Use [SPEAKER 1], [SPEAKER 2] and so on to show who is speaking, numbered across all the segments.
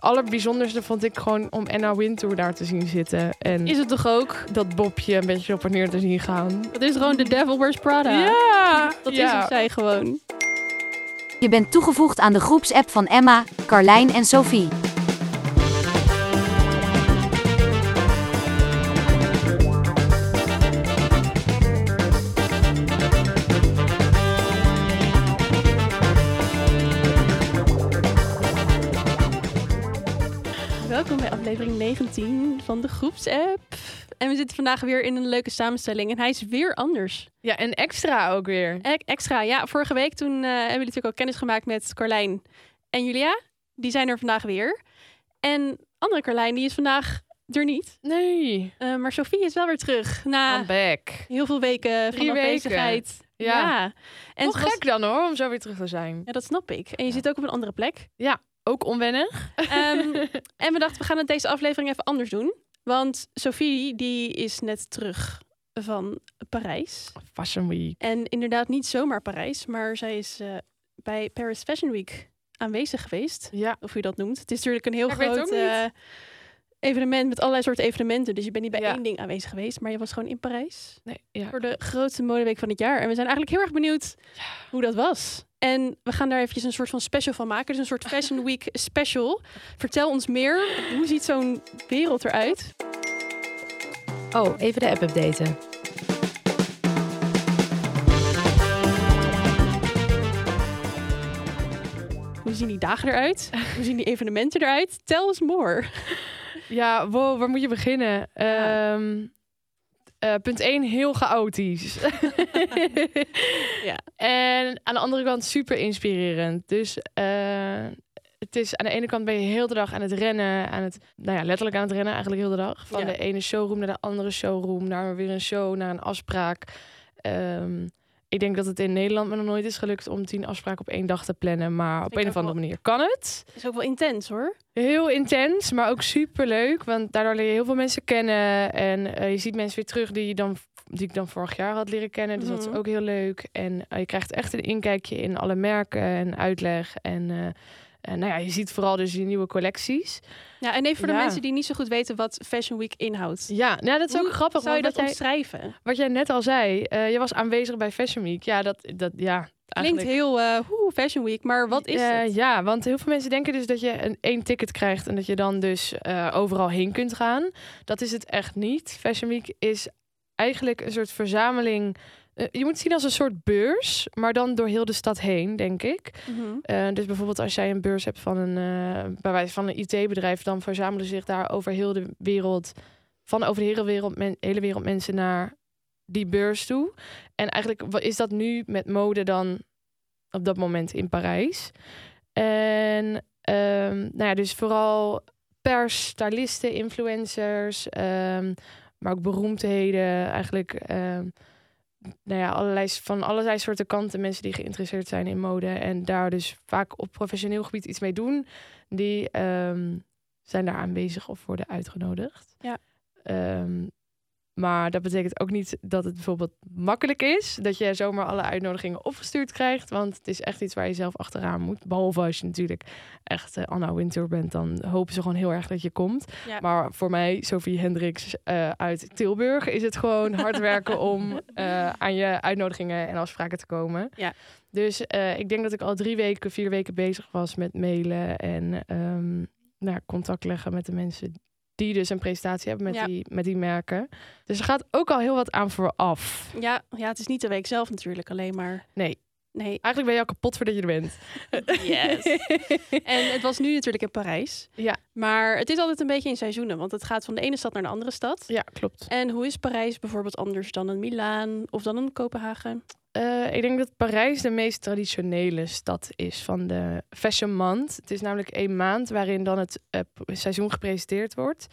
[SPEAKER 1] Het allerbijzonderste vond ik gewoon om Anna Wintour daar te zien zitten. En
[SPEAKER 2] Is het toch ook?
[SPEAKER 1] dat Bobje een beetje op en neer te zien gaan.
[SPEAKER 2] Dat is gewoon The Devil Wears Prada.
[SPEAKER 1] Ja,
[SPEAKER 2] Dat
[SPEAKER 1] ja.
[SPEAKER 2] is het zij gewoon.
[SPEAKER 3] Je bent toegevoegd aan de groepsapp van Emma, Carlijn en Sophie.
[SPEAKER 2] 19 van de groepsapp. En we zitten vandaag weer in een leuke samenstelling. En hij is weer anders.
[SPEAKER 1] Ja, en extra ook weer.
[SPEAKER 2] E- extra, ja. Vorige week toen eh, hebben jullie natuurlijk ook kennis gemaakt met Carlijn en Julia. Die zijn er vandaag weer. En andere Carlijn, die is vandaag er niet.
[SPEAKER 1] Nee,
[SPEAKER 2] Eh, maar Sophie is wel weer terug. Na heel veel weken van
[SPEAKER 1] Drie weken.
[SPEAKER 2] afwezigheid.
[SPEAKER 1] Ja.
[SPEAKER 2] En was-
[SPEAKER 1] gek dan hoor, om zo weer terug te zijn.
[SPEAKER 2] Ja, dat snap ik. En je zit ook op een andere plek.
[SPEAKER 1] Ook onwennig.
[SPEAKER 2] Ehm, en we dachten, we gaan het deze aflevering even anders doen. Want Sophie, die is net terug van Parijs.
[SPEAKER 1] Fashion Week.
[SPEAKER 2] En inderdaad niet zomaar Parijs, maar zij is eh, bij Paris Fashion Week aanwezig geweest.
[SPEAKER 1] Ja,
[SPEAKER 2] Of hoe je dat noemt. Het is natuurlijk een heel
[SPEAKER 1] Ja, het
[SPEAKER 2] groot eh, evenement met allerlei soorten evenementen. Dus je bent niet bij
[SPEAKER 1] Ja.
[SPEAKER 2] één ding aanwezig geweest, maar je was gewoon in Parijs.
[SPEAKER 1] nee, ja.
[SPEAKER 2] Voor de grootste modeweek van het jaar. En we zijn eigenlijk heel erg benieuwd hoe dat was. En we gaan daar eventjes een soort van special van maken. Dus een soort Fashion Week special. Vertel ons meer. Hoe ziet zo'n wereld eruit?
[SPEAKER 4] Oh, even de app updaten.
[SPEAKER 2] Hoe zien die dagen eruit? Hoe zien die evenementen eruit? Tell us more.
[SPEAKER 1] Ja, wow, waar moet je beginnen?
[SPEAKER 2] Ja.
[SPEAKER 1] Ehm, eh, punt 1, heel chaotisch.
[SPEAKER 2] Ja.
[SPEAKER 1] En aan de andere kant super inspirerend. Dus eh, het is aan de ene kant ben je heel de dag aan het rennen, aan het, nou ja, letterlijk aan het rennen eigenlijk heel de dag. Van
[SPEAKER 2] Ja.
[SPEAKER 1] de ene showroom naar de andere showroom, naar weer een show, naar een afspraak. Ehm, ik denk dat het in Nederland me nog nooit is gelukt om tien afspraken op één dag te plannen. Maar op een of andere
[SPEAKER 2] wel.
[SPEAKER 1] manier kan het.
[SPEAKER 2] Is ook wel intens hoor.
[SPEAKER 1] Heel intens, maar ook super leuk. Want daardoor leer je heel veel mensen kennen. En eh, je ziet mensen weer terug die, je dan, die ik dan vorig jaar had leren kennen. Dus dat
[SPEAKER 2] Mhm.
[SPEAKER 1] is ook heel leuk. En eh, je krijgt echt een inkijkje in alle merken en uitleg. En, eh, en nou ja, je ziet vooral dus die nieuwe collecties.
[SPEAKER 2] Ja, en even voor de mensen die niet zo goed weten wat Fashion Week inhoudt.
[SPEAKER 1] Ja, nou, dat is ook
[SPEAKER 2] Hoe
[SPEAKER 1] grappig.
[SPEAKER 2] Zou je dat
[SPEAKER 1] jij,
[SPEAKER 2] omschrijven?
[SPEAKER 1] wat jij net al zei, eh, je was aanwezig bij Fashion Week. Ja, dat, dat ja,
[SPEAKER 2] Klinkt
[SPEAKER 1] eigenlijk...
[SPEAKER 2] heel eh hoe Fashion Week, maar wat is het?
[SPEAKER 1] Ja, want heel veel mensen denken dus dat je een één ticket krijgt en dat je dan dus eh, overal heen kunt gaan. Dat is het echt niet. Fashion Week is eigenlijk een soort verzameling. Eh, je moet het zien als een soort beurs, maar dan door heel de stad heen, denk ik.
[SPEAKER 2] Mhm.
[SPEAKER 1] Eh, dus bijvoorbeeld als jij een beurs hebt van een, eh, bij wijze van een IT-bedrijf, dan verzamelen zich daar over heel de wereld, van over de hele wereld, men- hele wereld mensen naar die beurs toe. En eigenlijk wa- is dat nu met mode dan op dat moment in Parijs. En ehm, nou ja, dus vooral pers, stylisten, influencers, ehm, maar ook beroemdheden, eigenlijk. Nou ja, allerlei, van allerlei soorten kanten mensen die geïnteresseerd zijn in mode en daar dus vaak op professioneel gebied iets mee doen, die ehm, zijn daar aanwezig of worden uitgenodigd.
[SPEAKER 2] Ja.
[SPEAKER 1] Ehm, maar dat betekent ook niet dat het bijvoorbeeld makkelijk is. Dat je zomaar alle uitnodigingen opgestuurd krijgt. Want het is echt iets waar je zelf achteraan moet. Behalve als je natuurlijk echt eh, Anna Wintour bent. Dan hopen ze gewoon heel erg dat je komt.
[SPEAKER 2] Ja.
[SPEAKER 1] Maar voor mij, Sophie Hendricks eh, uit Tilburg, is het gewoon hard werken om eh, aan je uitnodigingen en afspraken te komen.
[SPEAKER 2] Ja.
[SPEAKER 1] Dus ik denk dat ik al drie weken, vier weken bezig was met mailen en ehm, nou, contact leggen met de mensen die dus een presentatie hebben met,
[SPEAKER 2] Ja.
[SPEAKER 1] die, met die merken. Dus er gaat ook al heel wat aan vooraf.
[SPEAKER 2] Ja, ja, het is niet de week zelf natuurlijk alleen maar.
[SPEAKER 1] Nee.
[SPEAKER 2] Nee.
[SPEAKER 1] Eigenlijk ben je al kapot voordat je er bent.
[SPEAKER 2] Yes. En het was nu natuurlijk in Parijs.
[SPEAKER 1] Ja.
[SPEAKER 2] Maar het is altijd een beetje in seizoenen, want het gaat van de ene stad naar de andere stad.
[SPEAKER 1] ja, klopt.
[SPEAKER 2] En hoe is Parijs bijvoorbeeld anders dan een Milaan of dan een Kopenhagen?
[SPEAKER 1] Eh, ik denk dat Parijs de meest traditionele stad is van de Fashion Month. Het is namelijk één maand waarin dan het eh, seizoen gepresenteerd wordt.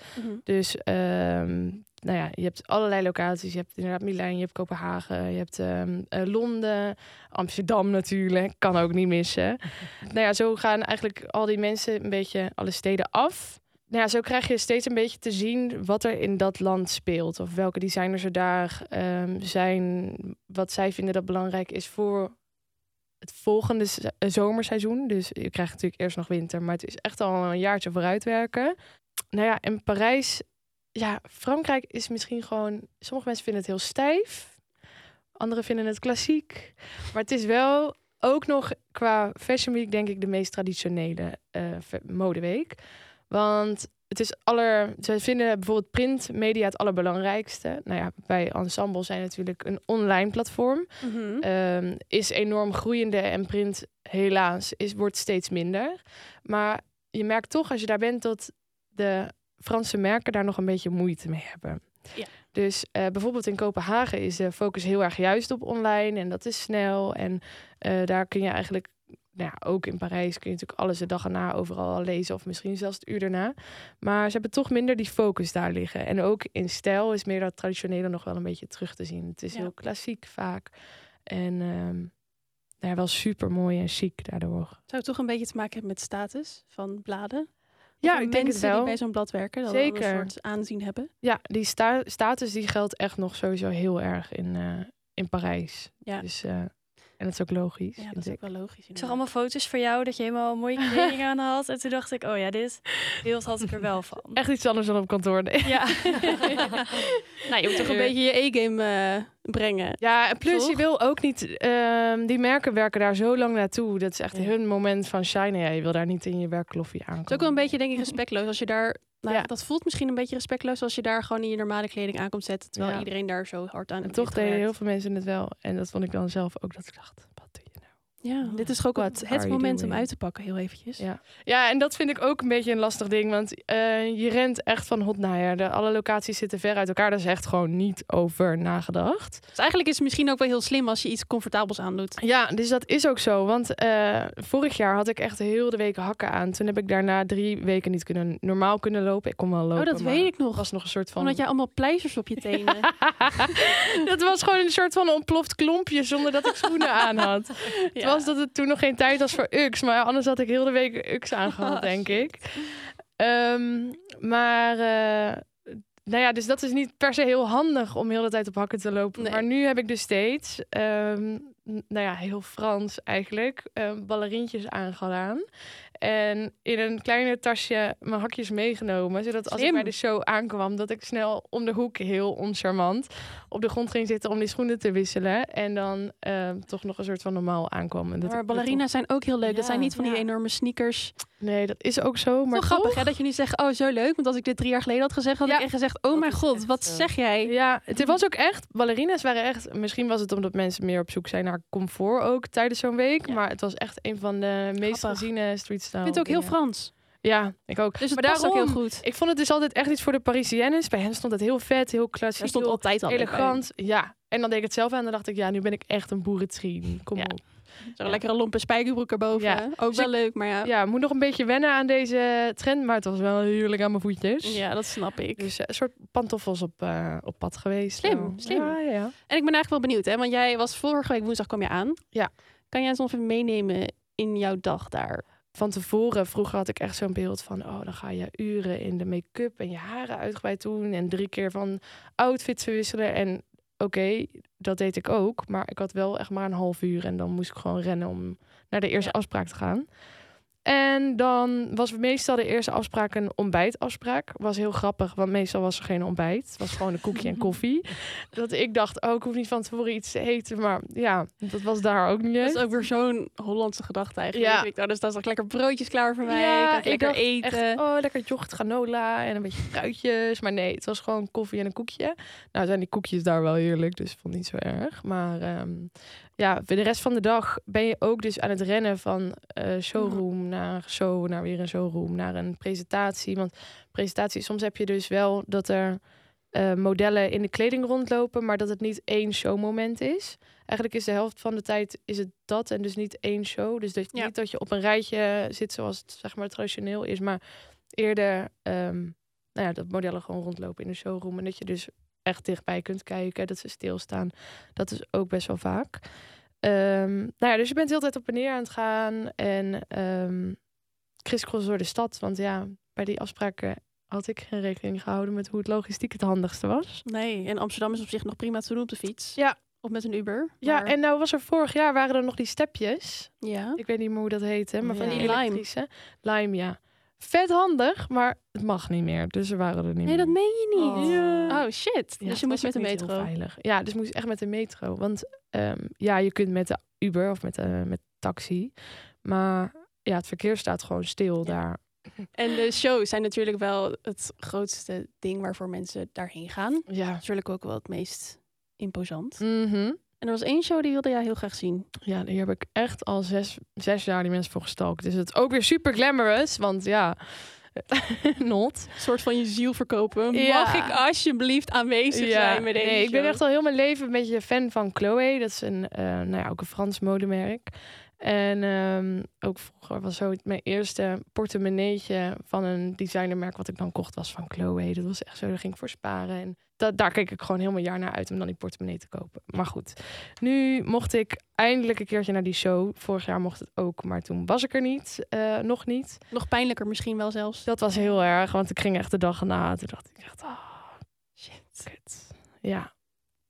[SPEAKER 1] Dus ehm, nou ja, je hebt allerlei locaties. Je hebt inderdaad Milaan, je hebt Kopenhagen, je hebt ehm, eh, Londen, Amsterdam natuurlijk. Kan ook niet missen. nou ja, zo gaan eigenlijk al die mensen een beetje alle steden af. Nou ja, zo krijg je steeds een beetje te zien wat er in dat land speelt. Of welke designers er daar ehm, zijn. Wat zij vinden dat belangrijk is voor het volgende eh, zomerseizoen. Dus je krijgt natuurlijk eerst nog winter, maar het is echt al een jaartje vooruit werken. Nou ja, en Parijs, ja, Frankrijk is misschien gewoon. Sommige mensen vinden het heel stijf, anderen vinden het klassiek. Maar het is wel ook nog qua Fashion Week, denk ik, de meest traditionele fe- modeweek. Want het is aller. Ze vinden bijvoorbeeld printmedia het allerbelangrijkste. Nou ja, bij Ensemble zijn natuurlijk een online platform.
[SPEAKER 2] Mhm.
[SPEAKER 1] Ehm, is enorm groeiende en print helaas is, wordt steeds minder. Maar je merkt toch als je daar bent dat de Franse merken daar nog een beetje moeite mee hebben.
[SPEAKER 2] Ja.
[SPEAKER 1] Dus eh, bijvoorbeeld in Kopenhagen is de focus heel erg juist op online en dat is snel. En eh, daar kun je eigenlijk, nou ja, ook in Parijs kun je natuurlijk alles de dag erna overal al lezen of misschien zelfs het uur erna. Maar ze hebben toch minder die focus daar liggen. En ook in stijl is meer dat traditionele nog wel een beetje terug te zien. Het is
[SPEAKER 2] Ja.
[SPEAKER 1] heel klassiek vaak. En ehm ja, wel super mooi en chic daardoor.
[SPEAKER 2] Zou het toch een beetje te maken hebben met status van bladen?
[SPEAKER 1] Ja, ik denk het wel.
[SPEAKER 2] die bij zo'n blad werken, dat Zeker.
[SPEAKER 1] Zeker.
[SPEAKER 2] een soort aanzien hebben.
[SPEAKER 1] Ja, die sta status die geldt echt nog sowieso heel erg in, eh, in Parijs.
[SPEAKER 2] Ja.
[SPEAKER 1] Dus, eh, en dat is ook logisch.
[SPEAKER 2] Ja, dat is
[SPEAKER 1] ik.
[SPEAKER 2] ook wel logisch.
[SPEAKER 5] Ik zag allemaal foto's voor jou dat je helemaal mooie kleding aan had. En toen dacht ik, oh ja, dit beeld had ik er wel van.
[SPEAKER 1] Echt iets anders dan op kantoor. nee.
[SPEAKER 5] Ja.
[SPEAKER 2] nou, je moet toch een beetje je E-game eh, brengen.
[SPEAKER 1] Ja, en plus
[SPEAKER 2] Toch?
[SPEAKER 1] je wil ook niet... ehm, die merken werken daar zo lang naartoe. Dat is echt
[SPEAKER 2] Ja.
[SPEAKER 1] hun moment van shine. Ja, je wil daar niet in je werkkloffie aankomen.
[SPEAKER 2] Het is ook wel een beetje, denk ik, respectloos als je daar...
[SPEAKER 1] Ja.
[SPEAKER 2] Dat voelt misschien een beetje respectloos als je daar gewoon in je normale kleding aankomt zetten. Terwijl
[SPEAKER 1] Ja.
[SPEAKER 2] iedereen daar zo hard aan
[SPEAKER 1] En toch deden heel veel mensen het wel. En dat vond ik dan zelf ook dat ik dacht, wat doe je nou?
[SPEAKER 2] Ja, dit is toch ook
[SPEAKER 1] What
[SPEAKER 2] het, moment om uit te pakken, heel eventjes.
[SPEAKER 1] Ja. ja, en dat vind ik ook een beetje een lastig ding. Want eh, je rent echt van hot naar her. De, alle locaties zitten ver uit elkaar. Daar is echt gewoon niet over nagedacht.
[SPEAKER 2] Dus eigenlijk is het misschien ook wel heel slim als je iets comfortabels aandoet.
[SPEAKER 1] Ja, dus dat is ook zo. Want eh, vorig jaar had ik echt heel de week hakken aan. Toen heb ik daarna drie weken niet kunnen, normaal kunnen lopen. Ik kon wel lopen,
[SPEAKER 2] oh, dat weet ik nog.
[SPEAKER 1] was nog een soort van...
[SPEAKER 2] Omdat jij allemaal pleisters op je tenen.
[SPEAKER 1] dat was gewoon een soort van ontploft klompje zonder dat ik schoenen aan had. Was dat het toen nog geen tijd was voor UX. Maar anders had ik heel de week UX aangehad,
[SPEAKER 2] Oh,
[SPEAKER 1] denk ik. Ehm, maar... eh, nou ja, dus dat is niet per se heel handig om heel de tijd op hakken te lopen.
[SPEAKER 2] Nee.
[SPEAKER 1] Maar nu heb ik dus steeds, ehm, nou ja, heel Frans eigenlijk, um, ballerientjes aangedaan. En in een kleine tasje mijn hakjes meegenomen. Zodat als ik bij de show aankwam, dat ik snel om de hoek heel oncharmant op de grond ging zitten om die schoenen te wisselen. En dan ehm, toch nog een soort van normaal aankwam. En dat
[SPEAKER 2] maar ballerina's zijn ook heel leuk. dat zijn niet van die enorme sneakers.
[SPEAKER 1] Nee, dat is ook zo. Maar
[SPEAKER 2] Maar grappig
[SPEAKER 1] toch-
[SPEAKER 2] hè, dat je nu zegt, oh zo leuk. Want als ik dit drie jaar geleden had gezegd, had
[SPEAKER 1] Ja.
[SPEAKER 2] ik echt gezegd, oh
[SPEAKER 5] Dat
[SPEAKER 2] mijn god,
[SPEAKER 5] echt
[SPEAKER 2] wat
[SPEAKER 5] zo.
[SPEAKER 2] zeg jij?
[SPEAKER 1] Ja, het was ook echt. Ballerina's waren echt. Misschien was het omdat mensen meer op zoek zijn naar comfort ook tijdens zo'n week.
[SPEAKER 2] Ja.
[SPEAKER 1] Maar het was echt een van de meest
[SPEAKER 2] Grappig.
[SPEAKER 1] geziene streetstyle.
[SPEAKER 2] Ik vind het ook heel. Frans.
[SPEAKER 1] Ja, ik ook.
[SPEAKER 2] Dus het
[SPEAKER 1] maar
[SPEAKER 2] past ook heel
[SPEAKER 1] daarom-
[SPEAKER 2] goed.
[SPEAKER 1] Ik vond het dus altijd echt iets voor de Parisiennes. Bij hen stond het heel vet, heel klassiek,
[SPEAKER 2] Er stond
[SPEAKER 1] heel
[SPEAKER 2] altijd al
[SPEAKER 1] elegant. Ja, en dan deed ik het zelf aan en dan dacht ik, ja, nu ben ik echt een boerentrien. Kom
[SPEAKER 2] Ja.
[SPEAKER 1] op.
[SPEAKER 2] Zo'n
[SPEAKER 1] Ja.
[SPEAKER 2] lekkere lompe spijkerbroek erboven.
[SPEAKER 1] Ja.
[SPEAKER 2] Ook
[SPEAKER 1] Dus
[SPEAKER 2] wel
[SPEAKER 1] ik-
[SPEAKER 2] leuk, maar ja.
[SPEAKER 1] Ja, moet nog een beetje wennen aan deze trend, maar het was wel heerlijk aan mijn voetjes.
[SPEAKER 2] Ja, dat snap ik.
[SPEAKER 1] Dus eh, een soort pantoffels op, eh, op pad geweest.
[SPEAKER 2] Slim, slim.
[SPEAKER 1] Ja, ja.
[SPEAKER 2] En ik ben eigenlijk wel benieuwd, hè? Want jij was vorige week woensdag kwam je aan.
[SPEAKER 1] Ja.
[SPEAKER 2] Kan jij ons nog even meenemen in jouw dag daar?
[SPEAKER 1] van tevoren, vroeger had ik echt zo'n beeld van, oh, dan ga je uren in de make-up en je haren uitgebreid doen en drie keer van outfits wisselen. En oké, dat deed ik ook, maar ik had wel echt maar een half uur en dan moest ik gewoon rennen om naar de eerste
[SPEAKER 2] Ja.
[SPEAKER 1] afspraak te gaan. En dan was meestal de eerste afspraak een ontbijtafspraak. Was heel grappig, want meestal was er geen ontbijt. Het was gewoon een koekje en koffie. Dat ik dacht, oh, ik hoef niet van tevoren iets te eten. Maar ja, dat was daar ook niet
[SPEAKER 2] Dat is ook weer zo'n Hollandse gedachte eigenlijk.
[SPEAKER 1] Ja.
[SPEAKER 2] Ik dacht, dus dat is lekker broodjes klaar voor mij.
[SPEAKER 1] Ja,
[SPEAKER 2] ik
[SPEAKER 1] ik
[SPEAKER 2] lekker
[SPEAKER 1] dacht
[SPEAKER 2] eten.
[SPEAKER 1] Echt, oh, lekker yoghurt granola en een beetje fruitjes. Maar nee, het was gewoon koffie en een koekje. Nou zijn die koekjes daar wel heerlijk, dus ik vond het niet zo erg. Maar ehm, ja, voor de rest van de dag ben je ook dus aan het rennen van eh, showroom naar show, naar weer een showroom, naar een presentatie. Want presentatie, soms heb je dus wel dat er eh, modellen in de kleding rondlopen, maar dat het niet één showmoment is. Eigenlijk is de helft van de tijd is het dat en dus niet één show. Dus dat,
[SPEAKER 2] Ja.
[SPEAKER 1] niet dat je op een rijtje zit zoals het zeg maar traditioneel is, maar eerder ehm, nou ja, dat modellen gewoon rondlopen in de showroom en dat je dus echt dichtbij kunt kijken, dat ze stilstaan. Dat is ook best wel vaak. Ehm, nou ja, dus je bent de hele tijd op en neer aan het gaan en ehm crisscross door de stad, want ja, bij die afspraken had ik geen rekening gehouden met hoe het logistiek het handigste was.
[SPEAKER 2] Nee, en Amsterdam is op zich nog prima te doen op de fiets.
[SPEAKER 1] Ja.
[SPEAKER 2] Of met een Uber.
[SPEAKER 1] Ja, en nou was er vorig jaar waren er nog die stepjes.
[SPEAKER 2] ja.
[SPEAKER 1] Ik weet niet meer hoe dat heette, maar van die
[SPEAKER 2] Lime.
[SPEAKER 1] elektrische. Lime, ja. Vet handig, maar het mag niet meer. Dus we waren er niet
[SPEAKER 2] Nee,
[SPEAKER 1] meer.
[SPEAKER 2] dat meen je niet.
[SPEAKER 6] Oh.
[SPEAKER 1] Ja.
[SPEAKER 2] Oh shit.
[SPEAKER 1] Ja,
[SPEAKER 2] dus je moest met de metro.
[SPEAKER 1] veilig. Ja, dus moest echt met de metro. Want ehm, ja, je kunt met de Uber of met, de met taxi. Maar ja, het verkeer staat gewoon stil daar.
[SPEAKER 2] En de shows zijn natuurlijk wel het grootste ding waarvoor mensen daarheen gaan.
[SPEAKER 1] Ja.
[SPEAKER 2] Natuurlijk ook wel het meest imposant.
[SPEAKER 1] Mhm.
[SPEAKER 2] En er was één show die wilde jij heel graag zien.
[SPEAKER 1] Ja, hier heb ik echt al zes, zes jaar die mensen voor gestalkt. Dus het is ook weer super glamorous. Want ja, not.
[SPEAKER 2] Een soort van je ziel verkopen.
[SPEAKER 1] Ja.
[SPEAKER 2] Mag ik alsjeblieft aanwezig zijn met deze
[SPEAKER 1] nee, ik ben echt al heel mijn leven een beetje fan van Chloe. Dat is een, eh, nou ja, ook een Frans modemerk. En ehm, ook vroeger was zo mijn eerste portemonneetje van een designermerk wat ik dan kocht was van Chloe. Dat was echt zo, daar ging ik voor sparen. En dat, daar keek ik gewoon helemaal jaar naar uit om dan die portemonnee te kopen. Maar goed, nu mocht ik eindelijk een keertje naar die show. Vorig jaar mocht het ook, maar toen was ik er niet. eh, nog niet.
[SPEAKER 2] Nog pijnlijker misschien wel zelfs.
[SPEAKER 1] Dat was heel erg, want ik ging echt de dag erna. Toen dacht ik echt, ah, shit. Kut. Ja.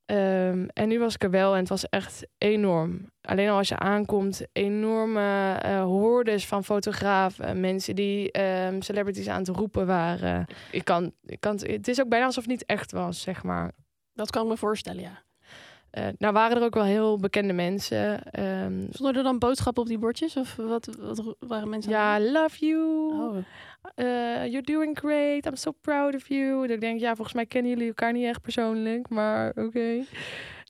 [SPEAKER 1] Ehm, en nu was ik er wel en het was echt enorm. Alleen al als je aankomt, enorme eh hordes van fotografen. Mensen die ehm, celebrities aan het roepen waren. Ik kan, kan, het het is ook bijna alsof het niet echt was, zeg maar.
[SPEAKER 2] Dat kan ik me voorstellen, ja.
[SPEAKER 1] Eh, nou waren er ook wel heel bekende mensen. Ehm,
[SPEAKER 2] Stonden er dan boodschappen op die bordjes? Of wat, wat waren mensen aan
[SPEAKER 1] ja, love you.
[SPEAKER 2] Oh.
[SPEAKER 1] eh, you're doing great. I'm so proud of you. En ik denk, ja, volgens mij kennen jullie elkaar niet echt persoonlijk, maar oké.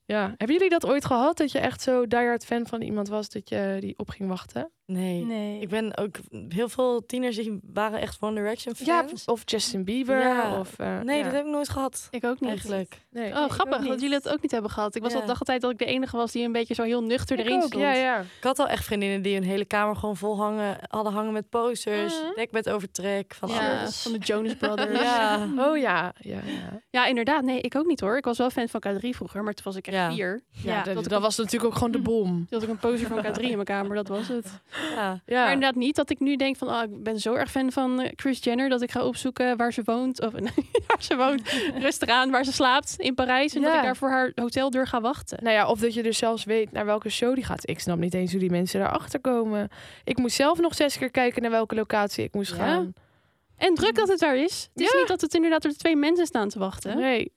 [SPEAKER 1] Ja, hebben jullie dat ooit gehad? Dat je echt zo diehard fan van iemand was dat je die op ging wachten?
[SPEAKER 6] Nee.
[SPEAKER 5] Nee.
[SPEAKER 6] Ik ben ook heel veel tieners die waren echt One Direction
[SPEAKER 1] Ja,
[SPEAKER 6] fans.
[SPEAKER 1] of Justin Bieber.
[SPEAKER 6] Ja.
[SPEAKER 1] Of, eh,
[SPEAKER 6] nee,
[SPEAKER 1] ja.
[SPEAKER 6] dat heb ik nooit gehad.
[SPEAKER 2] Ik ook niet.
[SPEAKER 6] Eigenlijk.
[SPEAKER 1] Nee,
[SPEAKER 2] Oh, grappig dat jullie dat ook niet hebben gehad. Ik was
[SPEAKER 6] Ja.
[SPEAKER 2] al dacht altijd dat ik de enige was die een beetje zo heel nuchter
[SPEAKER 1] Ik
[SPEAKER 2] erin
[SPEAKER 1] ook,
[SPEAKER 2] stond.
[SPEAKER 1] ja, ja.
[SPEAKER 6] Ik had al echt vriendinnen die hun hele kamer gewoon vol hangen, hadden hangen met posters,
[SPEAKER 2] Mhm.
[SPEAKER 6] dekbed overtrek, van
[SPEAKER 2] Ja,
[SPEAKER 6] alles.
[SPEAKER 2] van de Jonas Brothers.
[SPEAKER 6] Ja.
[SPEAKER 1] Oh ja, ja, ja.
[SPEAKER 2] Ja, inderdaad. Nee, ik ook niet hoor. Ik was wel fan van K3 vroeger, maar toen was ik echt
[SPEAKER 6] Ja.
[SPEAKER 2] vier.
[SPEAKER 1] ja,
[SPEAKER 2] Ja,
[SPEAKER 1] dat, was natuurlijk ook gewoon de bom.
[SPEAKER 2] Toen had ik een poster van K3 in mijn kamer, dat was het.
[SPEAKER 6] Ja.
[SPEAKER 1] Ja,
[SPEAKER 2] Maar inderdaad niet dat ik nu denk van, oh, ik ben zo erg fan van eh, Kris Jenner dat ik ga opzoeken waar ze woont. Of nee, waar ze woont, rustig aan, waar ze slaapt in Parijs. En dat ik daar voor haar hoteldeur ga wachten.
[SPEAKER 1] Nou ja, of dat je dus zelfs weet naar welke show die gaat. Ik snap niet eens hoe die mensen daarachter komen. Ik moest zelf nog zes keer kijken naar welke locatie ik moest
[SPEAKER 2] Ja.
[SPEAKER 1] gaan.
[SPEAKER 2] En druk dat het daar is. Het is
[SPEAKER 1] Ja.
[SPEAKER 2] niet dat het inderdaad er twee mensen staan te wachten.
[SPEAKER 1] Nee.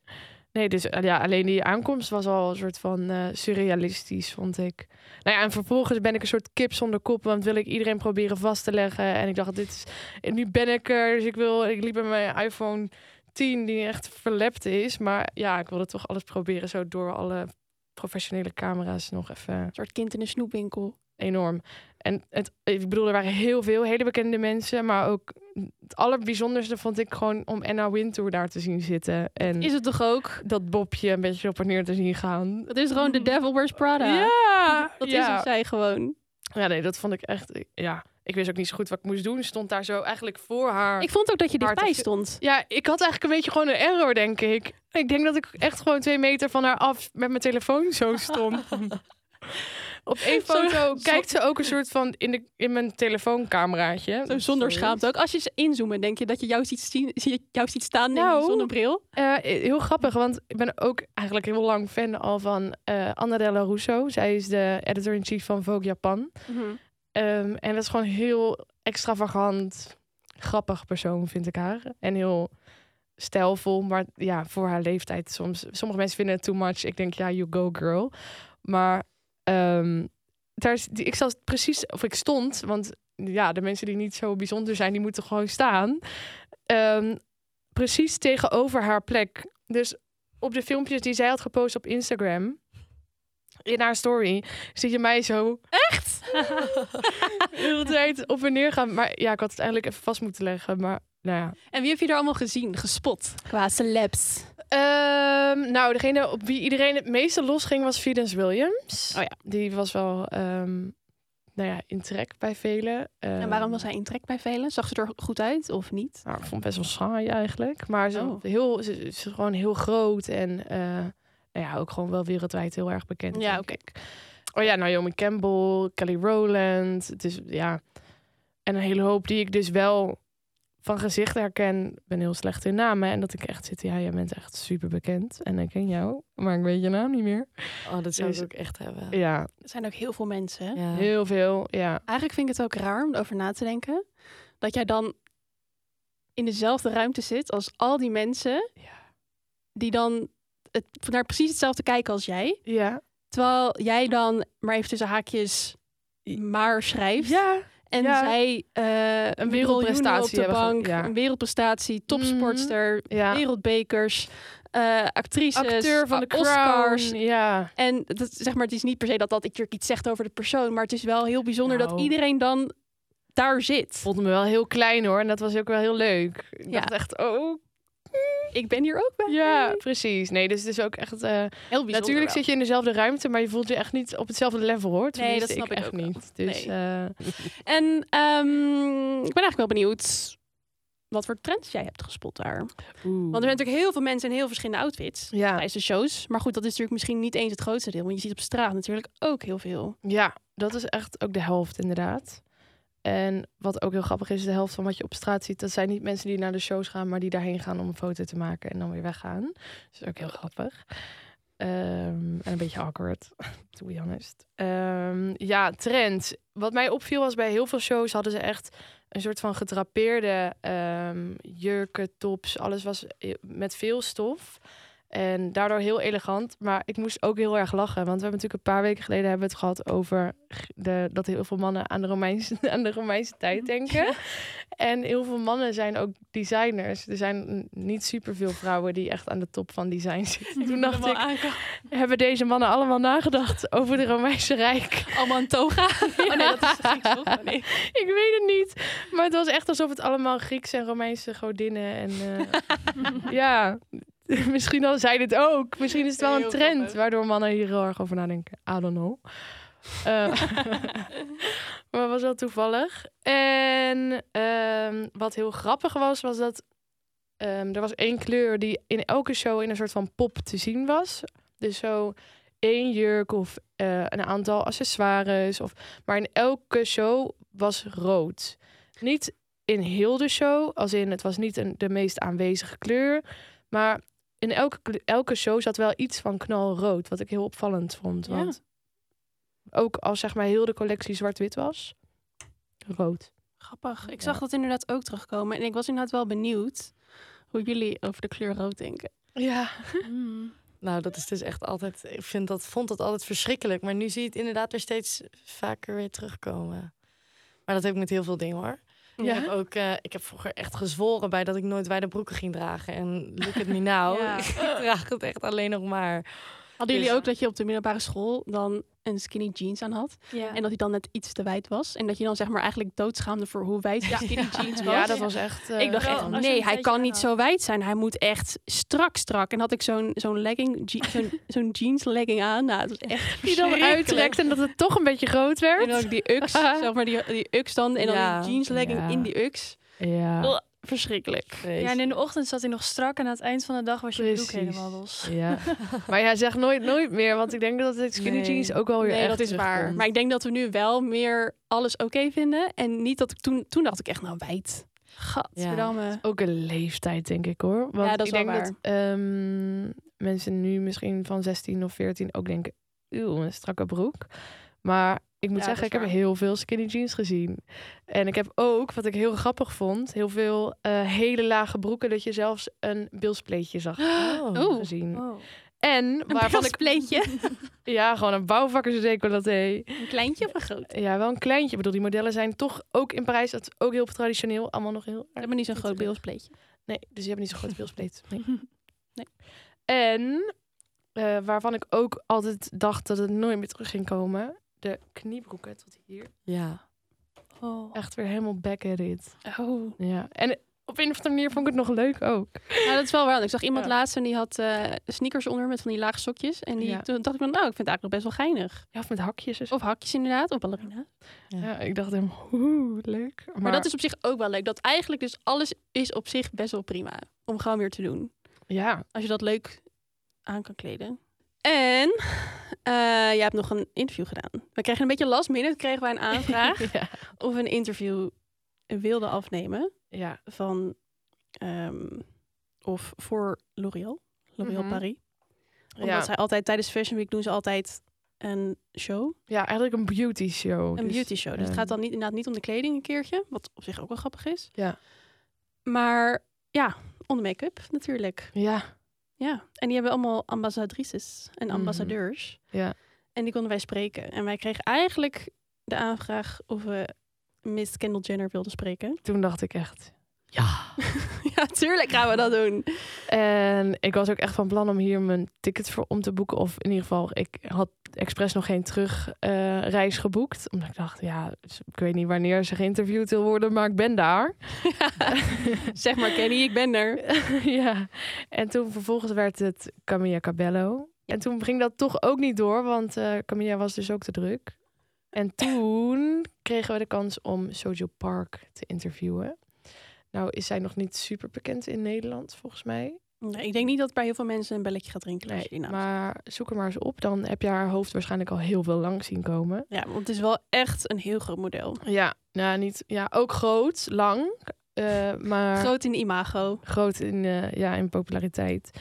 [SPEAKER 1] Nee, dus eh, ja, alleen die aankomst was al een soort van eh, surrealistisch, vond ik. Nou ja, en vervolgens ben ik een soort kip zonder kop, want wil ik iedereen proberen vast te leggen. En ik dacht, dit is, nu ben ik er, dus ik wil, ik liep met mijn iPhone 10, die echt verlept is. Maar ja, ik wilde toch alles proberen, zo door alle professionele camera's nog even
[SPEAKER 2] Een soort kind in een snoepwinkel.
[SPEAKER 1] enorm. En het, ik bedoel, er waren heel veel hele bekende mensen, maar ook het allerbijzonderste vond ik gewoon om Anna Wintour daar te zien zitten. En
[SPEAKER 2] Is het toch ook?
[SPEAKER 1] dat Bobje een beetje op en neer te zien gaan.
[SPEAKER 2] Dat is gewoon The Devil Wears Prada.
[SPEAKER 1] Ja,
[SPEAKER 2] Dat is
[SPEAKER 1] ja.
[SPEAKER 2] het zij gewoon.
[SPEAKER 1] Ja, nee, dat vond ik echt. Ja, ik wist ook niet zo goed wat ik moest doen. Stond daar zo eigenlijk voor haar.
[SPEAKER 2] Ik vond ook dat je dichtbij
[SPEAKER 1] is-
[SPEAKER 2] stond.
[SPEAKER 1] Ja, ik had eigenlijk een beetje gewoon een error, denk ik. Ik denk dat ik echt gewoon twee meter van haar af met mijn telefoon zo stond. Op één foto
[SPEAKER 2] zo-
[SPEAKER 1] kijkt ze ook een soort van in, de, in mijn telefooncameraatje.
[SPEAKER 2] Zo zonder schaamte ook. Als je ze inzoomen, denk je dat je jou ziet, zien, zie- jou ziet staan in
[SPEAKER 1] Nou.
[SPEAKER 2] die zonnebril.
[SPEAKER 1] Eh, heel grappig, want ik ben ook eigenlijk heel lang fan al van eh Annabella Russo. Zij is de editor-in-chief van Vogue Japan. Ehm, en dat is gewoon heel extravagant, grappig persoon, vind ik haar. En heel stijlvol, maar ja, voor haar leeftijd soms. Sommige mensen vinden het too much. Ik denk, ja, you go girl. Maar ehm, daar ik zat precies, of ik stond, want ja, de mensen die niet zo bijzonder zijn, die moeten gewoon staan. Ehm, precies tegenover haar plek. Dus op de filmpjes die zij had gepost op Instagram, in haar story, zie je mij zo de hele tijd op en neer gaan. Maar ja, ik had het eigenlijk even vast moeten leggen. Maar nou ja.
[SPEAKER 2] En wie heb je er allemaal gezien, gespot? Qua celebs.
[SPEAKER 1] Ehm, nou, degene op wie iedereen het meeste losging was Venus Williams.
[SPEAKER 2] Oh ja.
[SPEAKER 1] Die was wel, ehm, nou ja, in trek bij velen.
[SPEAKER 2] En waarom was hij in trek bij velen? Zag ze er goed uit of niet?
[SPEAKER 1] Nou, ik vond het best wel saai eigenlijk. Maar ze,
[SPEAKER 2] Oh.
[SPEAKER 1] heel, ze, is gewoon heel groot en nou ja, ook gewoon wel wereldwijd heel erg bekend.
[SPEAKER 2] Ja, oké.
[SPEAKER 1] Oh ja, Naomi Campbell, Kelly Rowland. Het is ja, en een hele hoop die ik dus wel van gezicht herken, ik ben heel slecht in namen. En dat ik echt zit, ja, jij bent echt super bekend. En ik ken jou, maar ik weet je naam niet meer.
[SPEAKER 6] Oh, dat zou ik
[SPEAKER 1] Dus-
[SPEAKER 6] ook echt hebben.
[SPEAKER 1] Ja,
[SPEAKER 2] Er zijn ook heel veel mensen.
[SPEAKER 6] Ja.
[SPEAKER 1] heel veel, ja.
[SPEAKER 2] Eigenlijk vind ik het ook raar om erover na te denken. Dat jij dan in dezelfde ruimte zit als al die mensen. Die dan het, naar precies hetzelfde kijken als jij.
[SPEAKER 1] Ja,
[SPEAKER 2] Terwijl jij dan maar even tussen haakjes maar schrijft.
[SPEAKER 1] ja.
[SPEAKER 2] En
[SPEAKER 1] ja.
[SPEAKER 2] zij eh, een
[SPEAKER 1] wereldprestatie
[SPEAKER 2] op de
[SPEAKER 1] hebben
[SPEAKER 2] bank,
[SPEAKER 1] ja.
[SPEAKER 2] een wereldprestatie, topsportster,
[SPEAKER 1] ja.
[SPEAKER 2] wereldbekers, eh actrices,
[SPEAKER 1] Acteur van de
[SPEAKER 2] Oscars.
[SPEAKER 1] Crown, ja.
[SPEAKER 2] En dat, zeg maar, het is niet per se dat dat ik iets zegt over de persoon, maar het is wel heel bijzonder dat
[SPEAKER 1] Nou.
[SPEAKER 2] iedereen dan daar zit.
[SPEAKER 1] Vond me wel heel klein hoor. En dat was ook wel heel leuk. Ik
[SPEAKER 2] Ja.
[SPEAKER 1] dacht echt, oh,
[SPEAKER 2] Ik ben hier ook bij.
[SPEAKER 1] ja, precies. Nee, dus het is ook echt...
[SPEAKER 2] heel bijzonder.
[SPEAKER 1] natuurlijk
[SPEAKER 2] wel.
[SPEAKER 1] zit je in dezelfde ruimte, maar je voelt je echt niet op hetzelfde level hoor.
[SPEAKER 2] Nee, dat snap ik
[SPEAKER 1] echt
[SPEAKER 2] ook
[SPEAKER 1] niet. Dus
[SPEAKER 2] Nee.
[SPEAKER 1] eh,
[SPEAKER 2] En ehm, ik ben eigenlijk wel benieuwd wat voor trends jij hebt gespot daar. Want er zijn natuurlijk heel veel mensen in heel verschillende outfits
[SPEAKER 1] ja.
[SPEAKER 2] tijdens de shows. Maar goed, dat is natuurlijk misschien niet eens het grootste deel. Want je ziet op straat natuurlijk ook heel veel.
[SPEAKER 1] Ja, dat is echt ook de helft inderdaad. En wat ook heel grappig is, de helft van wat je op straat ziet, dat zijn niet mensen die naar de shows gaan, maar die daarheen gaan om een foto te maken en dan weer weggaan. Dus dat is ook heel grappig. Ehm, en een beetje awkward, to be honest. Ehm, ja, trends. Wat mij opviel was bij heel veel shows hadden ze echt een soort van gedrapeerde ehm, jurken, tops. Alles was eh, met veel stof. En daardoor heel elegant. Maar ik moest ook heel erg lachen. Want we hebben natuurlijk een paar weken geleden hebben we het gehad over de, dat heel veel mannen aan de, Romeinse, aan de Romeinse tijd denken. En heel veel mannen zijn ook designers. Er zijn niet superveel vrouwen die echt aan de top van design zitten. Toen dacht ik, hebben deze mannen allemaal nagedacht over de Romeinse Rijk?
[SPEAKER 2] Allemaal een toga. Oh nee, dat is Grieks, toch? Oh, nee.
[SPEAKER 1] Ik weet het niet. Maar het was echt alsof het allemaal Griekse en Romeinse godinnen en eh, ja, misschien al zijn het ook. Misschien is het wel een trend waardoor mannen hier heel erg over nadenken. I don't know. Eh, maar was wel toevallig. En ehm, wat heel grappig was, was dat ehm, er was één kleur die in elke show in een soort van pop te zien was. Dus zo één jurk of eh, een aantal accessoires. Of, maar in elke show was rood. Niet in heel de show, als in het was niet een, de meest aanwezige kleur. Maar in elke, elke show zat wel iets van knalrood. Wat ik heel opvallend vond.
[SPEAKER 2] Ja.
[SPEAKER 1] Want ook als zeg maar heel de collectie zwart-wit was, rood.
[SPEAKER 2] Grappig. Ik
[SPEAKER 1] Ja.
[SPEAKER 2] zag dat inderdaad ook terugkomen. En ik was inderdaad wel benieuwd hoe jullie over de kleur rood denken.
[SPEAKER 1] Ja.
[SPEAKER 6] Nou, dat is dus echt altijd. Ik vind dat, vond dat altijd verschrikkelijk. Maar nu zie je het inderdaad weer steeds vaker weer terugkomen. Maar dat heb ik met heel veel dingen hoor.
[SPEAKER 1] Ja?
[SPEAKER 6] Ik heb ook, eh, ik heb vroeger echt gezworen bij dat ik nooit wijde broeken ging dragen. En look at me now. Ik draag het echt alleen nog maar.
[SPEAKER 2] Hadden jullie
[SPEAKER 6] Dus-
[SPEAKER 2] ook dat je op de middelbare school dan een skinny jeans aan had?
[SPEAKER 5] Ja.
[SPEAKER 2] En dat die dan net iets te wijd was? En dat je dan zeg maar eigenlijk doodschaamde voor hoe wijd je skinny jeans was?
[SPEAKER 1] Ja, dat was echt... eh,
[SPEAKER 2] ik dacht
[SPEAKER 5] wel,
[SPEAKER 2] echt, nee, hij kan niet zo wijd zijn. Hij moet echt strak, strak. En had ik zo'n zo'n legging, je- zo'n zo'n jeans legging aan. Nou, het was echt
[SPEAKER 1] die dan uittrekt en dat het toch een beetje groot werd.
[SPEAKER 2] En dan ook die ux, zeg maar die, die ux dan. En dan
[SPEAKER 6] Ja.
[SPEAKER 2] die jeans legging in die ux.
[SPEAKER 1] Ja.
[SPEAKER 2] Verschrikkelijk.
[SPEAKER 5] ja, en in de ochtend zat hij nog strak en aan het eind van de dag was je broek helemaal los.
[SPEAKER 1] ja. Maar ja, zeg nooit nooit meer. Want ik denk dat het skinny
[SPEAKER 6] Nee.
[SPEAKER 1] jeans ook wel weer
[SPEAKER 2] Nee,
[SPEAKER 1] echt
[SPEAKER 2] dat is waar. Maar ik denk dat we nu wel meer alles oké vinden. En niet dat ik toen... Toen dacht ik echt, nou wijd. Gadverdamme.
[SPEAKER 1] Ook een leeftijd, denk ik hoor. Want
[SPEAKER 2] Ja, dat is
[SPEAKER 1] ik
[SPEAKER 2] wel
[SPEAKER 1] denk dat ehm, mensen nu misschien van 16 of 14 ook denken: uw, een strakke broek. Maar ik moet
[SPEAKER 2] Ja,
[SPEAKER 1] zeggen, ik heb heel veel skinny jeans gezien. En ik heb ook, wat ik heel grappig vond, heel veel eh, hele lage broeken. Dat je zelfs een bilspleetje zag
[SPEAKER 6] Oh.
[SPEAKER 2] Oeh.
[SPEAKER 1] gezien.
[SPEAKER 5] Oh.
[SPEAKER 1] En waarvan ik,
[SPEAKER 2] pleetje.
[SPEAKER 1] ja, gewoon een bouwvakkersdecolleté.
[SPEAKER 2] een kleintje of een groot?
[SPEAKER 1] Ja, wel een kleintje. Ik bedoel, die modellen zijn toch ook in Parijs, dat is ook heel traditioneel. Allemaal nog heel
[SPEAKER 2] We hebben niet zo'n groot
[SPEAKER 1] beeld.
[SPEAKER 2] beelspleetje.
[SPEAKER 1] Nee, dus je hebt niet zo'n groot beelspleet. Nee.
[SPEAKER 2] Nee.
[SPEAKER 1] En eh, waarvan ik ook altijd dacht dat het nooit meer terug ging komen. De kniebroeken tot hier.
[SPEAKER 6] Ja.
[SPEAKER 5] Oh.
[SPEAKER 1] Echt weer helemaal back at it.
[SPEAKER 2] Oh.
[SPEAKER 1] Ja. En op een of andere manier vond ik het nog leuk ook.
[SPEAKER 2] Nou, dat is wel waar. Ik zag iemand
[SPEAKER 1] Ja.
[SPEAKER 2] laatst en die had eh, sneakers onder met van die lage sokjes. En die,
[SPEAKER 1] Ja.
[SPEAKER 2] toen dacht ik van, nou, ik vind het eigenlijk nog best wel geinig.
[SPEAKER 1] Ja, of met hakjes.
[SPEAKER 2] Of hakjes inderdaad, of ballerina.
[SPEAKER 1] Ja, ik dacht helemaal, oeh, leuk.
[SPEAKER 2] Maar, dat is op zich ook wel leuk. Dat eigenlijk dus alles is op zich best wel prima. Om gewoon weer te doen.
[SPEAKER 1] Ja,
[SPEAKER 2] Als je dat leuk aan kan kleden. En eh jij hebt nog een interview gedaan. We kregen een beetje last minute, kregen wij een aanvraag
[SPEAKER 1] ja.
[SPEAKER 2] of een interview wilde afnemen
[SPEAKER 1] Ja,
[SPEAKER 2] van ehm, of voor L'Oréal, L'Oréal
[SPEAKER 1] Mhm.
[SPEAKER 2] Paris. Omdat
[SPEAKER 1] ja.
[SPEAKER 2] zij altijd tijdens Fashion Week doen ze altijd een show,
[SPEAKER 1] ja, eigenlijk een beauty show.
[SPEAKER 2] een
[SPEAKER 1] Dus,
[SPEAKER 2] beauty show. Dus het
[SPEAKER 1] ehm,
[SPEAKER 2] gaat dan niet, inderdaad niet om de kleding een keertje, wat op zich ook wel grappig is.
[SPEAKER 1] Ja.
[SPEAKER 2] Maar ja, om de make-up natuurlijk.
[SPEAKER 1] Ja,
[SPEAKER 2] Ja, en die hebben allemaal ambassadrices en
[SPEAKER 1] Mhm.
[SPEAKER 2] ambassadeurs.
[SPEAKER 1] ja.
[SPEAKER 2] En die konden wij spreken. En wij kregen eigenlijk de aanvraag of we Miss Kendall Jenner wilden spreken.
[SPEAKER 1] Toen dacht ik echt, ja.
[SPEAKER 2] ja, tuurlijk gaan we dat doen.
[SPEAKER 1] En ik was ook echt van plan om hier mijn ticket voor om te boeken. Of in ieder geval, ik had expres nog geen terugreis geboekt. Omdat ik dacht, ja, ik weet niet wanneer ze geïnterviewd wil worden, maar ik ben daar.
[SPEAKER 2] zeg maar Kenny, ik ben er.
[SPEAKER 1] ja. En toen vervolgens werd het Camilla Cabello. En toen ging dat toch ook niet door, want eh Camilla was dus ook te druk. En toen kregen we de kans om Sojo Park te interviewen. Nou is zij nog niet super bekend in Nederland, volgens mij.
[SPEAKER 2] Nee, ik denk niet dat bij heel veel mensen een belletje gaat rinkelen. als
[SPEAKER 1] Nee, maar zoek er maar eens op. Dan heb je haar hoofd waarschijnlijk al heel veel lang zien komen.
[SPEAKER 2] Ja, want het is wel echt een heel groot model.
[SPEAKER 1] Ja, nou, niet, ja ook groot, lang. eh, maar
[SPEAKER 2] Groot in imago.
[SPEAKER 1] groot in, eh, ja, in populariteit.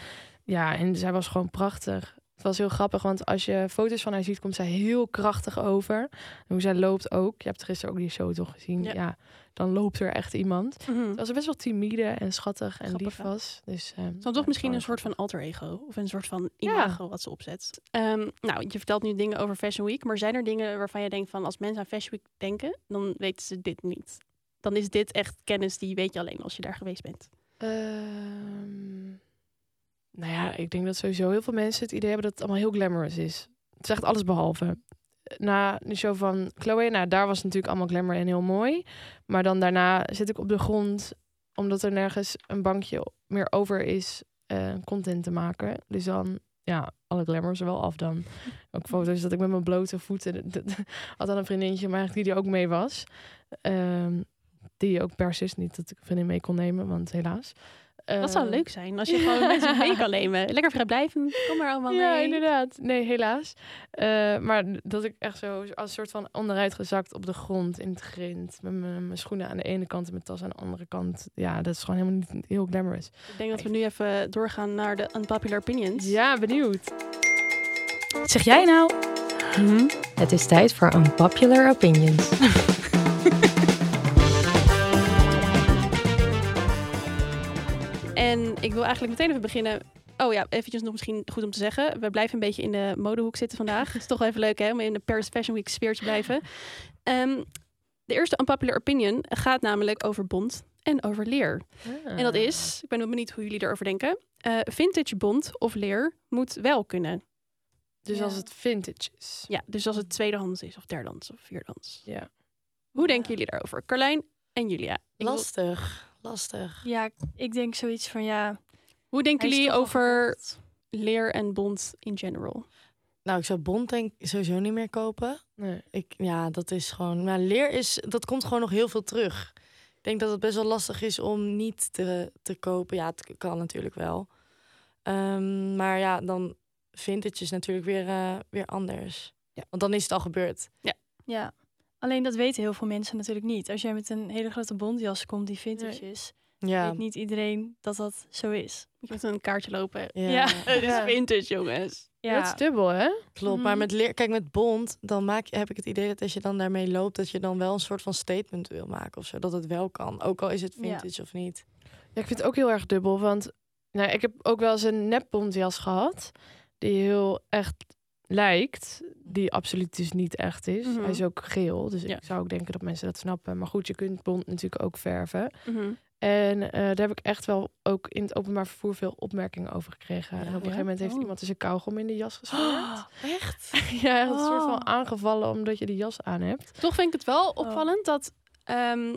[SPEAKER 1] Ja, en zij was gewoon prachtig. Het was heel grappig, want als je foto's van haar ziet, komt zij heel krachtig over. En hoe zij loopt ook. Je hebt gisteren ook die show toch gezien.
[SPEAKER 2] Ja.
[SPEAKER 1] Ja, dan loopt er echt iemand. Terwijl ze best wel timide en schattig en
[SPEAKER 2] Grappig,
[SPEAKER 1] lief was. Dus,
[SPEAKER 2] is dan toch
[SPEAKER 1] ja,
[SPEAKER 2] misschien een soort van alter ego. Of een soort van
[SPEAKER 1] Ja.
[SPEAKER 2] imago wat ze opzet. Ehm, nou, je vertelt nu dingen over Fashion Week. Maar zijn er dingen waarvan je denkt van als mensen aan Fashion Week denken, dan weten ze dit niet. Dan is dit echt kennis die weet je alleen als je daar geweest bent.
[SPEAKER 1] Ehm, nou ja, ik denk dat sowieso heel veel mensen het idee hebben dat het allemaal heel glamorous is. Het zegt alles behalve. Na de show van Chloe, nou daar was natuurlijk allemaal glamour en heel mooi. Maar dan daarna zit ik op de grond, omdat er nergens een bankje meer over is, eh, content te maken. Dus dan, ja, alle glamour is er wel af dan. Ook foto's dat ik met mijn blote voeten, had dan een vriendinnetje, maar eigenlijk die er ook mee was. Ehm, die ook per sus niet dat ik een vriendin mee kon nemen, want helaas.
[SPEAKER 2] Dat zou
[SPEAKER 1] Ehm,
[SPEAKER 2] leuk zijn als je gewoon mensen mee kan nemen. Lekker vrijblijven, kom maar allemaal
[SPEAKER 1] Ja,
[SPEAKER 2] mee.
[SPEAKER 1] inderdaad. Nee, helaas. Eh, maar dat ik echt zo als een soort van onderuit gezakt op de grond in het grind. Met mijn mijn schoenen aan de ene kant en mijn tas aan de andere kant. Ja, dat is gewoon helemaal niet heel glamorous.
[SPEAKER 2] Ik denk dat we nu even doorgaan naar de unpopular opinions.
[SPEAKER 1] Ja, benieuwd.
[SPEAKER 4] Zeg jij nou? Hm, het is tijd voor Unpopular Opinions.
[SPEAKER 2] ik wil eigenlijk meteen even beginnen. Oh ja, eventjes nog misschien goed om te zeggen. We blijven een beetje in de modehoek zitten vandaag. Het is toch wel even leuk hè, om in de Paris Fashion Week sfeer te blijven. Ehm, de eerste unpopular opinion gaat namelijk over bont en over leer. En dat is, ik ben benieuwd hoe jullie erover denken. eh, vintage bont of leer moet wel kunnen.
[SPEAKER 1] Dus
[SPEAKER 5] Ja.
[SPEAKER 1] als het vintage is.
[SPEAKER 2] Ja, dus als het tweedehands is of derdehands of vierdehands.
[SPEAKER 1] Ja.
[SPEAKER 2] Hoe denken jullie daarover? Carlijn en Julia.
[SPEAKER 6] Lastig, lastig.
[SPEAKER 5] Ja, ik denk zoiets van ja.
[SPEAKER 2] hoe denken jullie over leer en bont in general?
[SPEAKER 6] Nou, ik zou Bond denk sowieso niet meer kopen.
[SPEAKER 1] Nee.
[SPEAKER 6] Ik, ja, dat is gewoon. Maar leer is, dat komt gewoon nog heel veel terug. Ik denk dat het best wel lastig is om niet te, te kopen. Ja, het kan natuurlijk wel. Ehm, maar ja, dan vintage is natuurlijk weer, eh, weer anders.
[SPEAKER 2] Ja.
[SPEAKER 6] Want dan is het al gebeurd.
[SPEAKER 5] Ja. Alleen dat weten heel veel mensen natuurlijk niet. Als jij met een hele grote bontjas komt die vintage
[SPEAKER 1] Nee.
[SPEAKER 5] is,
[SPEAKER 6] Ja,
[SPEAKER 5] weet niet iedereen dat dat zo is.
[SPEAKER 2] Je moet een kaartje lopen.
[SPEAKER 6] ja,
[SPEAKER 5] Ja.
[SPEAKER 2] Het is vintage, jongens.
[SPEAKER 5] Ja,
[SPEAKER 1] Dat is dubbel, hè?
[SPEAKER 6] klopt. Maar
[SPEAKER 2] Mhm.
[SPEAKER 6] met leer, kijk, met Bond, dan maak, heb ik het idee dat als je dan daarmee loopt, dat je dan wel een soort van statement wil maken of zo. Dat het wel kan. Ook al is het
[SPEAKER 5] Ja.
[SPEAKER 6] vintage of niet.
[SPEAKER 1] Ja, ik vind het ook heel erg dubbel. Want nou, ik heb ook wel eens een nepbontjas gehad. Die heel echt lijkt. Die absoluut dus niet echt is.
[SPEAKER 2] Mhm.
[SPEAKER 1] Hij is ook geel. Dus
[SPEAKER 2] Ja.
[SPEAKER 1] ik zou ook denken dat mensen dat snappen. Maar goed, je kunt bont natuurlijk ook verven.
[SPEAKER 2] Mhm.
[SPEAKER 1] En eh, daar heb ik echt wel ook in het openbaar vervoer veel opmerkingen over gekregen.
[SPEAKER 6] Ja,
[SPEAKER 1] en op een gegeven moment heeft
[SPEAKER 2] Oh.
[SPEAKER 1] iemand dus een kauwgom in de jas gesmeerd.
[SPEAKER 6] echt?
[SPEAKER 1] ja, echt een soort
[SPEAKER 5] Oh.
[SPEAKER 1] van aangevallen omdat je die jas aan hebt.
[SPEAKER 2] Toch vind ik het wel opvallend dat ehm,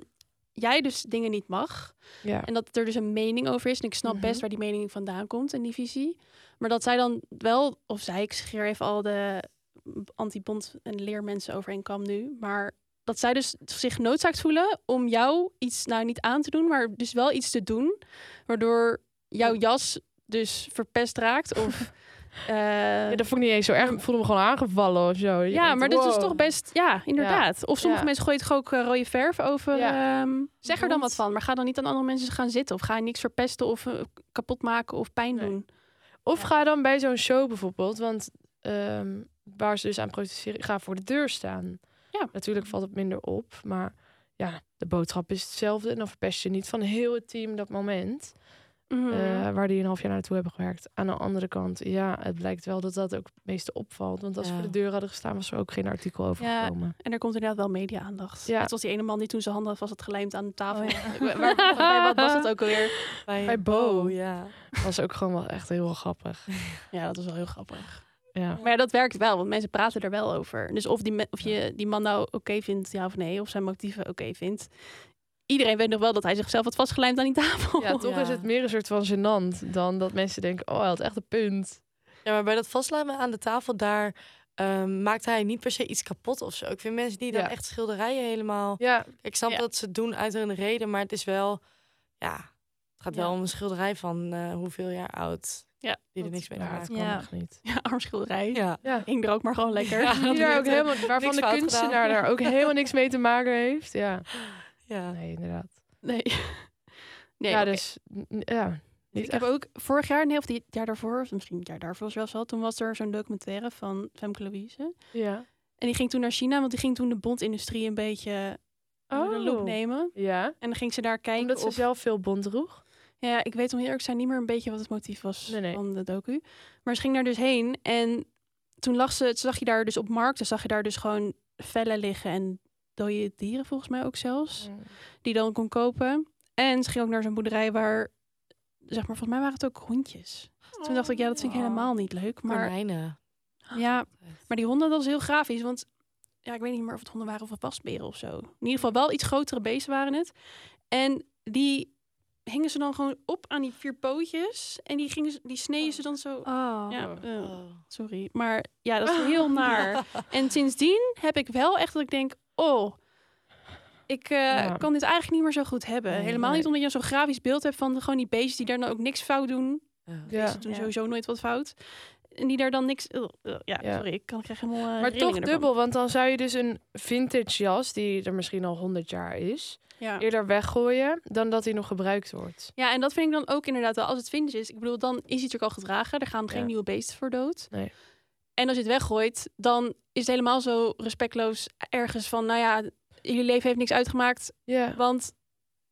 [SPEAKER 2] jij dus dingen niet mag.
[SPEAKER 1] Ja.
[SPEAKER 2] En dat er dus een mening over is. En ik snap
[SPEAKER 1] Mhm.
[SPEAKER 2] best waar die mening vandaan komt en die visie. Maar dat zij dan wel, of zij, ik scheer even al de anti-bond en leermensen over kam nu. Maar dat zij dus zich noodzaakt voelen om jou iets, nou niet aan te doen, maar dus wel iets te doen. Waardoor jouw jas dus verpest raakt. Of Eh,
[SPEAKER 1] Ja, dat vond ik niet eens zo erg. Ik voelde me gewoon aangevallen of zo. Je
[SPEAKER 2] ja,
[SPEAKER 1] denkt,
[SPEAKER 2] maar dat is
[SPEAKER 1] wow.
[SPEAKER 2] toch best... Ja, inderdaad. Of sommige
[SPEAKER 1] Ja.
[SPEAKER 2] mensen gooien toch ook eh, rode verf over... Ehm, zeg er dan wat van. Maar ga dan niet aan andere mensen gaan zitten. Of ga niks verpesten of eh, kapot maken of pijn
[SPEAKER 1] Nee.
[SPEAKER 2] doen.
[SPEAKER 1] Of ga dan bij zo'n show bijvoorbeeld, want ehm, waar ze dus aan protesteren, ga voor de deur staan.
[SPEAKER 2] Ja.
[SPEAKER 1] Natuurlijk valt het minder op, maar ja, de boodschap is hetzelfde. En dan verpest je niet van heel het team dat moment,
[SPEAKER 2] Mhm.
[SPEAKER 1] eh, waar die een half jaar naartoe hebben gewerkt. Aan de andere kant, ja, het blijkt wel dat dat ook het meeste opvalt. Want als
[SPEAKER 6] Ja.
[SPEAKER 1] voor de deur hadden gestaan, was er ook geen artikel over
[SPEAKER 2] Ja.
[SPEAKER 1] gekomen.
[SPEAKER 2] En er komt inderdaad wel media-aandacht.
[SPEAKER 1] Ja.
[SPEAKER 2] Net zoals die ene man die toen zijn handen had gelijmd aan de tafel.
[SPEAKER 5] Oh.
[SPEAKER 2] Waar- bij wat was het ook alweer?
[SPEAKER 1] Bij Bo.
[SPEAKER 6] ja.
[SPEAKER 1] was ook gewoon wel echt heel grappig.
[SPEAKER 2] Ja, dat was wel heel grappig.
[SPEAKER 1] Ja.
[SPEAKER 2] Maar ja, dat werkt wel, want mensen praten er wel over. Dus of, die, of je die man nou oké vindt, ja of nee, of zijn motieven oké vindt. Iedereen weet nog wel dat hij zichzelf had vastgelijmd aan die tafel.
[SPEAKER 1] ja, toch
[SPEAKER 6] Ja.
[SPEAKER 1] is het meer een soort van gênant dan dat mensen denken, oh, hij had echt een punt.
[SPEAKER 6] Ja, maar bij dat vastlijmen aan de tafel, daar ehm, maakt hij niet per se iets kapot of zo. Ik vind mensen die dan
[SPEAKER 1] Ja.
[SPEAKER 6] echt schilderijen helemaal...
[SPEAKER 1] Ja,
[SPEAKER 6] Ik snap
[SPEAKER 2] Ja.
[SPEAKER 6] dat ze het doen uit hun reden, maar het is wel... Ja, het gaat
[SPEAKER 2] Ja.
[SPEAKER 6] wel om een schilderij van eh, hoeveel jaar oud.
[SPEAKER 2] Ja,
[SPEAKER 6] Die er niks mee
[SPEAKER 1] ja, kan
[SPEAKER 5] Ja.
[SPEAKER 1] niet.
[SPEAKER 2] Ja, armschilderij.
[SPEAKER 6] Ja.
[SPEAKER 1] Ja.
[SPEAKER 2] Hing er ook maar gewoon lekker.
[SPEAKER 6] Ja.
[SPEAKER 1] Die daar ook helemaal, waarvan de kunstenaar daar ook helemaal niks mee te maken heeft. Ja,
[SPEAKER 6] ja.
[SPEAKER 1] nee, inderdaad.
[SPEAKER 2] Nee. nee
[SPEAKER 1] ja, dus ja, niet
[SPEAKER 2] ik heb ook vorig jaar, nee, of die het jaar daarvoor, of misschien het jaar daarvoor zelfs al, toen was er zo'n documentaire van Femke Louise.
[SPEAKER 1] Ja.
[SPEAKER 2] En die ging toen naar China, want die ging toen de bondindustrie een beetje onder de loep
[SPEAKER 1] Oh.
[SPEAKER 2] nemen.
[SPEAKER 1] Ja,
[SPEAKER 2] En dan ging ze daar kijken
[SPEAKER 1] omdat ze
[SPEAKER 2] of...
[SPEAKER 1] zelf veel bont droeg.
[SPEAKER 2] Ja, ik weet om heel eerlijk te zijn niet meer een beetje wat het motief was
[SPEAKER 1] Nee, nee.
[SPEAKER 2] van de docu. Maar ze ging daar dus heen en toen lag ze, zag je daar dus op markten, zag je daar dus gewoon vellen liggen en dode dieren volgens mij ook zelfs, die dan kon kopen. En ze ging ook naar zo'n boerderij waar, zeg maar, volgens mij waren het ook hondjes. Toen dacht ik, ja, dat vind ik
[SPEAKER 6] Oh.
[SPEAKER 2] helemaal niet leuk. Maar
[SPEAKER 6] Konijnen.
[SPEAKER 2] ja, maar die honden, dat is heel grafisch. Want ja, ik weet niet meer of het honden waren of wasberen of zo. In ieder geval wel iets grotere beesten waren het. En die hingen ze dan gewoon op aan die vier pootjes. En die, gingen, ze- die sneden ze dan zo...
[SPEAKER 5] Oh.
[SPEAKER 2] Ja, eh,
[SPEAKER 6] Oh.
[SPEAKER 2] sorry. Maar ja, dat is heel naar. En sindsdien heb ik wel echt dat ik denk... Oh, ik eh,
[SPEAKER 1] Ja.
[SPEAKER 2] kan dit eigenlijk niet meer zo goed hebben.
[SPEAKER 6] Nee,
[SPEAKER 2] Helemaal
[SPEAKER 1] nee.
[SPEAKER 2] niet omdat je zo'n grafisch beeld hebt van de, gewoon die beestjes die daar dan ook niks fout doen.
[SPEAKER 6] Ja.
[SPEAKER 1] Ja.
[SPEAKER 2] Ze doen
[SPEAKER 5] Ja.
[SPEAKER 2] sowieso nooit wat fout. En die daar dan niks... Ugh, ugh, ja,
[SPEAKER 1] Ja.
[SPEAKER 2] sorry. Ik kan krijg helemaal eh,
[SPEAKER 1] Maar toch
[SPEAKER 2] ervan.
[SPEAKER 1] dubbel, want dan zou je dus een vintage jas, die er misschien al 100 jaar is,
[SPEAKER 2] Ja.
[SPEAKER 1] eerder weggooien dan dat die nog gebruikt wordt.
[SPEAKER 2] ja, en dat vind ik dan ook inderdaad wel. Als het vintage is, ik bedoel, dan is hij natuurlijk al gedragen. Er gaan geen
[SPEAKER 1] Ja.
[SPEAKER 2] nieuwe beesten voor dood.
[SPEAKER 1] Nee.
[SPEAKER 2] En als je het weggooit, dan is het helemaal zo respectloos ergens van... Nou ja, jullie leven heeft niks uitgemaakt,
[SPEAKER 1] Ja,
[SPEAKER 2] want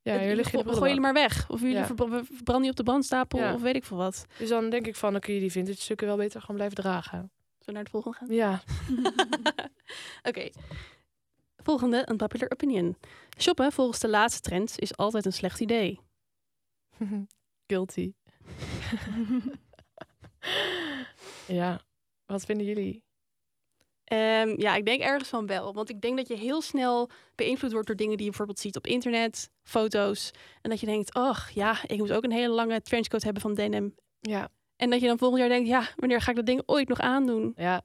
[SPEAKER 1] ja
[SPEAKER 2] het-
[SPEAKER 1] jullie
[SPEAKER 2] gooien jullie maar weg. Of jullie
[SPEAKER 1] Ja.
[SPEAKER 2] verbranden je op de brandstapel
[SPEAKER 1] Ja.
[SPEAKER 2] of weet ik veel wat.
[SPEAKER 1] Dus dan denk ik van, dan kun je die vintage stukken wel beter gewoon blijven dragen.
[SPEAKER 2] We naar het volgende gaan?
[SPEAKER 1] Ja.
[SPEAKER 2] Oké. Volgende, een popular opinion. Shoppen volgens de laatste trend is altijd een slecht idee.
[SPEAKER 1] Guilty. ja, wat vinden jullie?
[SPEAKER 2] Ehm, ja, ik denk ergens van wel. Want ik denk dat je heel snel beïnvloed wordt door dingen die je bijvoorbeeld ziet op internet, foto's. En dat je denkt, ach ja, ik moet ook een hele lange trenchcoat hebben van denim.
[SPEAKER 1] Ja,
[SPEAKER 2] En dat je dan volgend jaar denkt, ja, wanneer ga ik dat ding ooit nog aandoen?
[SPEAKER 1] ja,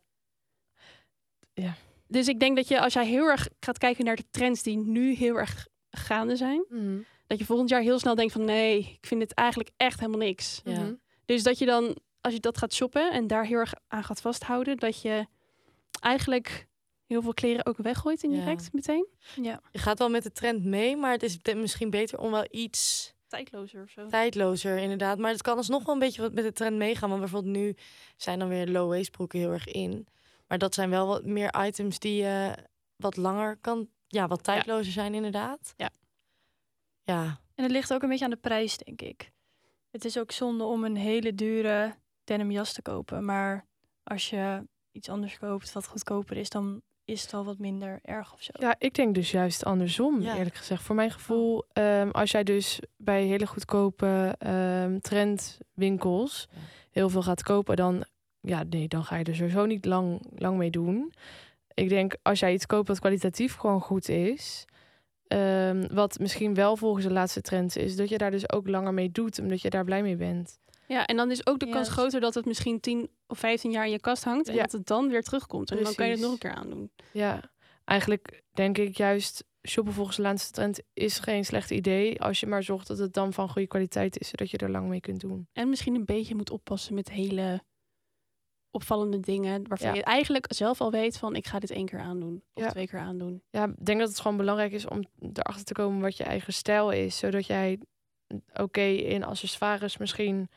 [SPEAKER 2] Dus ik denk dat je, als jij heel erg gaat kijken naar de trends die nu heel erg gaande zijn,
[SPEAKER 1] Mhm.
[SPEAKER 2] dat je volgend jaar heel snel denkt van, nee, ik vind het eigenlijk echt helemaal niks.
[SPEAKER 6] Ja.
[SPEAKER 2] Dus dat je dan, als je dat gaat shoppen en daar heel erg aan gaat vasthouden, dat je eigenlijk heel veel kleren ook weggooit indirect
[SPEAKER 6] Ja.
[SPEAKER 2] meteen.
[SPEAKER 6] Je gaat wel met de trend mee, maar het is misschien beter om wel iets
[SPEAKER 2] Tijdlozer of zo.
[SPEAKER 6] tijdlozer inderdaad. Maar het kan alsnog wel een beetje wat met de trend meegaan. Want bijvoorbeeld nu zijn dan weer low waist broeken heel erg in. Maar dat zijn wel wat meer items die je wat langer kan... Ja, wat tijdlozer zijn inderdaad.
[SPEAKER 2] Ja.
[SPEAKER 6] Ja,
[SPEAKER 5] En het ligt ook een beetje aan de prijs, denk ik. Het is ook zonde om een hele dure denim jas te kopen. Maar als je iets anders koopt wat goedkoper is, dan is het al wat minder erg of zo.
[SPEAKER 1] Ja, ik denk dus juist andersom,
[SPEAKER 6] Ja.
[SPEAKER 1] eerlijk gezegd. Voor mijn gevoel, ehm, als jij dus bij hele goedkope ehm trendwinkels
[SPEAKER 6] Ja.
[SPEAKER 1] heel veel gaat kopen, dan, ja, nee, dan ga je er sowieso niet lang, lang mee doen. Ik denk, als jij iets koopt wat kwalitatief gewoon goed is, ehm, wat misschien wel volgens de laatste trends is, dat je daar dus ook langer mee doet, omdat je daar blij mee bent.
[SPEAKER 2] Ja, en dan is ook de kans groter dat het misschien 10 of 15 jaar in je kast hangt en
[SPEAKER 1] Ja.
[SPEAKER 2] dat het dan weer terugkomt. En dan kan je het nog een keer aandoen.
[SPEAKER 1] Ja, eigenlijk denk ik juist shoppen volgens de laatste trend is geen slecht idee. Als je maar zorgt dat het dan van goede kwaliteit is, zodat je er lang mee kunt doen.
[SPEAKER 2] En misschien een beetje moet oppassen met hele opvallende dingen waarvan
[SPEAKER 1] Ja.
[SPEAKER 2] je eigenlijk zelf al weet van ik ga dit één keer aandoen of
[SPEAKER 1] Ja.
[SPEAKER 2] twee keer aandoen.
[SPEAKER 1] Ja, ik denk dat het gewoon belangrijk is om erachter te komen wat je eigen stijl is. Zodat jij oké in accessoires misschien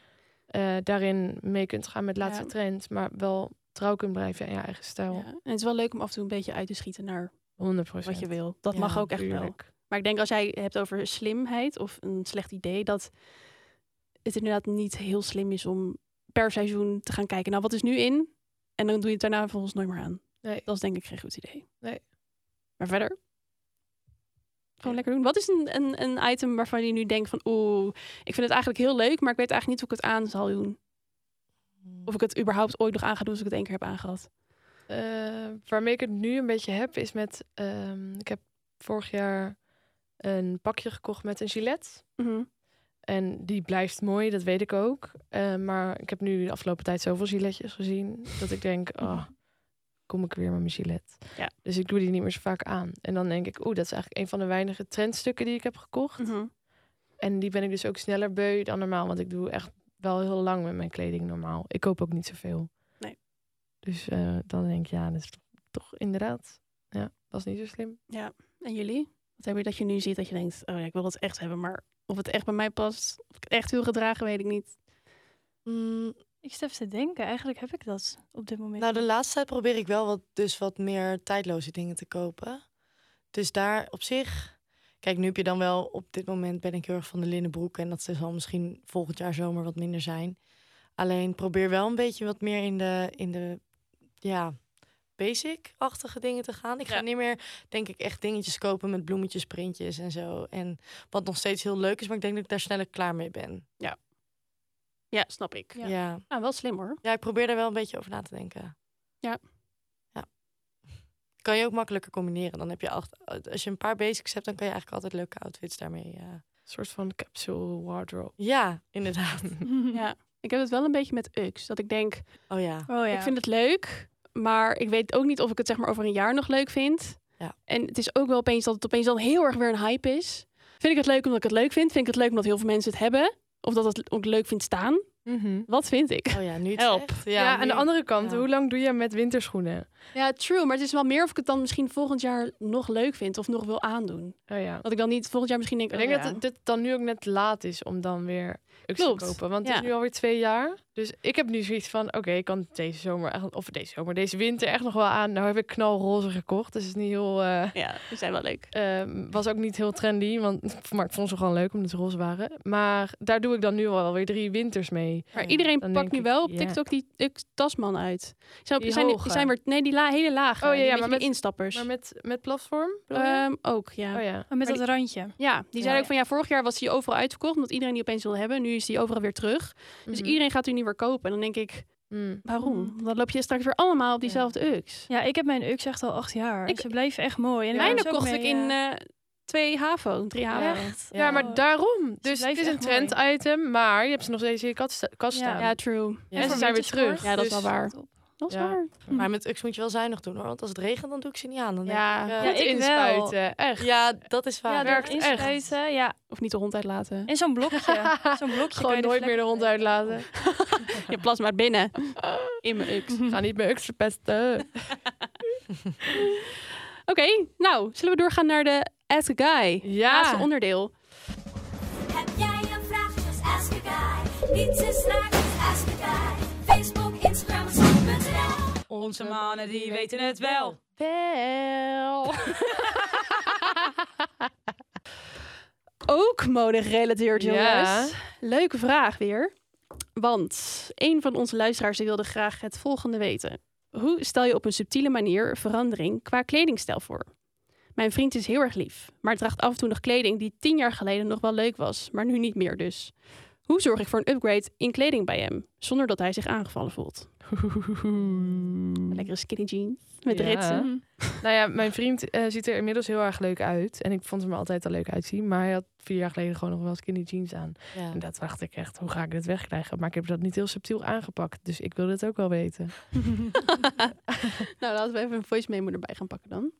[SPEAKER 1] eh, daarin mee kunt gaan met laatste
[SPEAKER 2] Ja.
[SPEAKER 1] trend. Maar wel trouw kunt blijven aan je eigen stijl.
[SPEAKER 2] Ja. En het is wel leuk om af en toe een beetje uit te schieten naar
[SPEAKER 1] 100
[SPEAKER 2] wat je wil. Dat mag ook echt wel. Maar ik denk als jij hebt over slimheid of een slecht idee, dat het inderdaad niet heel slim is om per seizoen te gaan kijken. Nou, wat is nu in? En dan doe je het daarna volgens nooit meer aan.
[SPEAKER 1] Nee.
[SPEAKER 2] Dat is denk ik geen goed idee.
[SPEAKER 1] Nee.
[SPEAKER 2] Maar verder? Gewoon lekker doen. Wat is een, een, een item waarvan je nu denkt van... Oeh, ik vind het eigenlijk heel leuk, maar ik weet eigenlijk niet hoe ik het aan zal doen. Of ik het überhaupt ooit nog aan ga doen als ik het één keer heb aangehad.
[SPEAKER 1] Eh, waarmee ik het nu een beetje heb, is met... ehm, ik heb vorig jaar een pakje gekocht met een gilet.
[SPEAKER 2] Mhm.
[SPEAKER 1] En die blijft mooi, dat weet ik ook. Eh, maar ik heb nu de afgelopen tijd zoveel giletjes gezien... dat ik denk, oh, kom ik weer met mijn gilet.
[SPEAKER 2] Ja.
[SPEAKER 1] Dus ik doe die niet meer zo vaak aan. En dan denk ik, oeh, dat is eigenlijk een van de weinige trendstukken die ik heb gekocht.
[SPEAKER 2] Mhm.
[SPEAKER 1] En die ben ik dus ook sneller beu dan normaal. Want ik doe echt wel heel lang met mijn kleding normaal. Ik koop ook niet zoveel.
[SPEAKER 2] Nee.
[SPEAKER 1] Dus eh, dan denk ik, ja, dat is toch, toch inderdaad. Ja, dat is niet zo slim.
[SPEAKER 2] Ja. En jullie? Wat heb je dat je nu ziet dat je denkt... Oh ja, ik wil dat echt hebben, maar of het echt bij mij past... Of ik het echt wil gedragen, weet ik niet.
[SPEAKER 6] Mm,
[SPEAKER 5] Ik even te denken, eigenlijk heb ik dat op dit moment.
[SPEAKER 6] nou, de laatste tijd probeer ik wel wat, dus wat meer tijdloze dingen te kopen. Dus daar op zich... Kijk, nu heb je dan wel... Op dit moment ben ik heel erg van de linnen broek. En dat zal misschien volgend jaar zomer wat minder zijn. Alleen probeer wel een beetje wat meer in de... In de ja, basic-achtige dingen te gaan. Ik ga
[SPEAKER 2] Ja.
[SPEAKER 6] niet meer, denk ik, echt dingetjes kopen met bloemetjes, printjes en zo. En wat nog steeds heel leuk is, maar ik denk dat ik daar sneller klaar mee ben.
[SPEAKER 2] Ja, snap ik.
[SPEAKER 5] Ja.
[SPEAKER 6] Ja.
[SPEAKER 2] Nou, wel slim hoor.
[SPEAKER 6] Ja, ik probeer daar wel een beetje over na te denken.
[SPEAKER 2] Ja.
[SPEAKER 6] Ja. Kan je ook makkelijker combineren. Dan heb je acht, als je een paar basics hebt, dan kan je eigenlijk altijd leuke outfits daarmee. Ja,
[SPEAKER 1] Een soort van capsule wardrobe.
[SPEAKER 6] ja inderdaad.
[SPEAKER 2] Ja. Ik heb het wel een beetje met UX. Dat ik denk,
[SPEAKER 6] Oh ja.
[SPEAKER 5] Oh ja.
[SPEAKER 2] ik vind het leuk, maar ik weet ook niet of ik het zeg maar over een jaar nog leuk vind.
[SPEAKER 6] Ja.
[SPEAKER 2] En het is ook wel opeens dat het opeens dan heel erg weer een hype is. Vind ik het leuk omdat ik het leuk vind? Vind ik het leuk omdat heel veel mensen het hebben? Of dat het ook leuk vindt staan? Wat vind ik?
[SPEAKER 6] Oh ja, nu het
[SPEAKER 2] Help.
[SPEAKER 6] zegt.
[SPEAKER 1] Ja, aan de andere kant,
[SPEAKER 6] ja.
[SPEAKER 1] hoe lang doe je met winterschoenen?
[SPEAKER 2] Ja, true. Maar het is wel meer of ik het dan misschien volgend jaar nog leuk vind of nog wil aandoen.
[SPEAKER 1] Oh ja.
[SPEAKER 2] Dat ik dan niet volgend jaar misschien denk,
[SPEAKER 1] Ik denk
[SPEAKER 2] oh
[SPEAKER 1] dat het dit dan nu ook net laat is om dan weer UX te kopen. Want het is nu alweer twee jaar. Dus ik heb nu zoiets van, oké, ik kan deze zomer, echt, of deze zomer, deze winter echt nog wel aan. Nou heb ik knalroze gekocht, dus het is niet heel... eh,
[SPEAKER 2] Ja, die zijn wel leuk.
[SPEAKER 1] Ehm, was ook niet heel trendy, want maar ik vond ze gewoon leuk omdat ze roze waren. Maar daar doe ik dan nu al weer drie winters mee.
[SPEAKER 2] Maar iedereen
[SPEAKER 1] dan
[SPEAKER 2] pakt nu wel op. TikTok die tasman uit. Zijn,
[SPEAKER 1] Die
[SPEAKER 2] zijn, die zijn weer, nee, die la, hele lage.
[SPEAKER 1] Oh ja,
[SPEAKER 2] die
[SPEAKER 1] ja,
[SPEAKER 2] beetje
[SPEAKER 1] maar
[SPEAKER 2] die
[SPEAKER 1] met-
[SPEAKER 2] instappers.
[SPEAKER 1] Maar met, met platform?
[SPEAKER 2] Ehm, ook, ja.
[SPEAKER 1] oh ja.
[SPEAKER 5] Met
[SPEAKER 2] Maar
[SPEAKER 5] dat randje.
[SPEAKER 2] Ja, die
[SPEAKER 1] Ja,
[SPEAKER 2] zei ook
[SPEAKER 1] ja.
[SPEAKER 2] van ja, vorig jaar was die overal uitverkocht, omdat iedereen die opeens wil hebben. Nu is die overal weer terug. Dus
[SPEAKER 1] Mhm.
[SPEAKER 2] iedereen gaat die nu weer kopen. En dan denk ik,
[SPEAKER 1] Mm.
[SPEAKER 2] waarom?
[SPEAKER 5] Mm.
[SPEAKER 2] Dan loop je straks weer allemaal op diezelfde UX.
[SPEAKER 5] Ja, ik heb mijn UX echt al acht jaar.
[SPEAKER 2] Ik-
[SPEAKER 5] Ze blijven echt mooi. En
[SPEAKER 2] Mijne
[SPEAKER 5] dus
[SPEAKER 2] kocht ik in
[SPEAKER 5] eh,
[SPEAKER 2] eh, twee HAVO, drie HAVO.
[SPEAKER 5] Echt?
[SPEAKER 1] Ja, maar daarom. Dus het is een trend-item, maar je hebt ze nog steeds in je kast, sta- kast
[SPEAKER 5] Ja.
[SPEAKER 1] staan.
[SPEAKER 2] Ja, true.
[SPEAKER 1] en ze zijn weer terug.
[SPEAKER 2] Ja, dat is wel
[SPEAKER 1] Dus-
[SPEAKER 2] waar.
[SPEAKER 5] Top.
[SPEAKER 2] Dat is
[SPEAKER 1] Ja.
[SPEAKER 2] waar.
[SPEAKER 6] Maar met UX moet je wel zuinig doen hoor. Want als het regent, dan doe ik ze niet aan. Dan denk
[SPEAKER 2] Ja.
[SPEAKER 6] ik, eh,
[SPEAKER 5] Ja,
[SPEAKER 1] Goed
[SPEAKER 5] ik wel.
[SPEAKER 1] inspuiten, echt.
[SPEAKER 6] ja, dat is waar.
[SPEAKER 5] Ja,
[SPEAKER 1] werkt echt.
[SPEAKER 5] Ja,
[SPEAKER 2] Of niet de hond uitlaten.
[SPEAKER 5] en zo'n blokje. zo'n blokje kan
[SPEAKER 1] Gewoon nooit meer de hond uitlaten.
[SPEAKER 2] Je plas maar binnen. In mijn UX.
[SPEAKER 1] Ga niet mijn UX verpesten.
[SPEAKER 2] Oké, nou, zullen we doorgaan naar de Ask a Guy?
[SPEAKER 1] Ja.
[SPEAKER 2] Laatste onderdeel.
[SPEAKER 7] Heb jij een vraag, just ask a guy. Niets is raar, just ask a guy.
[SPEAKER 8] Onze mannen die weten het wel.
[SPEAKER 2] Wel. Ook mode gerelateerd, jongens.
[SPEAKER 1] Ja.
[SPEAKER 2] Leuke vraag weer. Want een van onze luisteraars die wilde graag het volgende weten. Hoe stel je op een subtiele manier verandering qua kledingstijl voor? Mijn vriend is heel erg lief, maar draagt af en toe nog kleding die tien jaar geleden nog wel leuk was, maar nu niet meer dus. Hoe zorg ik voor een upgrade in kleding bij hem, zonder dat hij zich aangevallen voelt? Lekkere skinny jeans met
[SPEAKER 1] Ja.
[SPEAKER 2] ritsen.
[SPEAKER 1] Nou ja, mijn vriend eh, ziet er inmiddels heel erg leuk uit. En ik vond hem altijd al leuk uitzien. Maar hij had vier jaar geleden gewoon nog wel skinny jeans aan.
[SPEAKER 6] Ja.
[SPEAKER 1] En dat dacht ik echt, hoe ga ik dit wegkrijgen? Maar ik heb dat niet heel subtiel aangepakt. Dus ik wil dit ook wel weten.
[SPEAKER 2] nou, laten we even een voice memo erbij gaan pakken dan.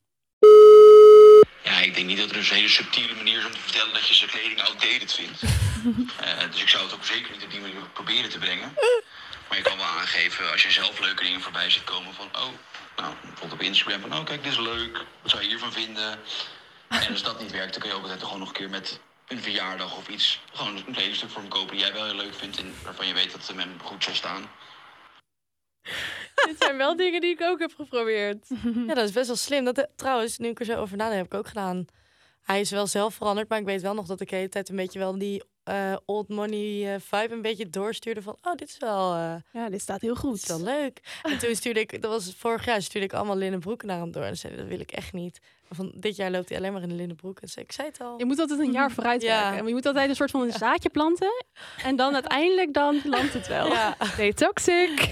[SPEAKER 9] Ja, ik denk niet dat er een hele subtiele manier is om te vertellen dat je zijn kleding outdated vindt. Eh, dus ik zou het ook zeker niet op die manier proberen te brengen. Maar je kan wel aangeven als je zelf leuke dingen voorbij ziet komen van, oh, nou, bijvoorbeeld op Instagram van, oh kijk, dit is leuk. Wat zou je hiervan vinden? En als dat niet werkt, dan kun je ook altijd gewoon nog een keer met een verjaardag of iets, gewoon een kledingstuk voor hem kopen die jij wel heel leuk vindt en waarvan je weet dat hem goed zal staan.
[SPEAKER 1] Dit zijn wel dingen die ik ook heb geprobeerd.
[SPEAKER 6] Ja, dat is best wel slim. Dat, eh, trouwens, nu ik er zo over nadenk, heb ik ook gedaan. Hij is wel zelf veranderd, maar ik weet wel nog dat ik de hele tijd een beetje wel die eh, old money eh, vibe een beetje doorstuurde van, oh, dit is wel, eh,
[SPEAKER 2] Ja, dit staat heel
[SPEAKER 6] dit
[SPEAKER 2] goed.
[SPEAKER 6] is wel leuk. En toen stuurde ik, dat was vorig jaar, stuurde ik allemaal linnen broeken naar hem door. En zei, dat wil ik echt niet. Van dit jaar loopt hij alleen maar in de linnen broek. En zei, ik zei het al.
[SPEAKER 2] Je moet altijd een jaar vooruit
[SPEAKER 6] Ja.
[SPEAKER 2] werken. Je moet altijd een soort van een zaadje planten. En dan uiteindelijk dan landt het wel.
[SPEAKER 6] Ja.
[SPEAKER 1] Nee, toxic.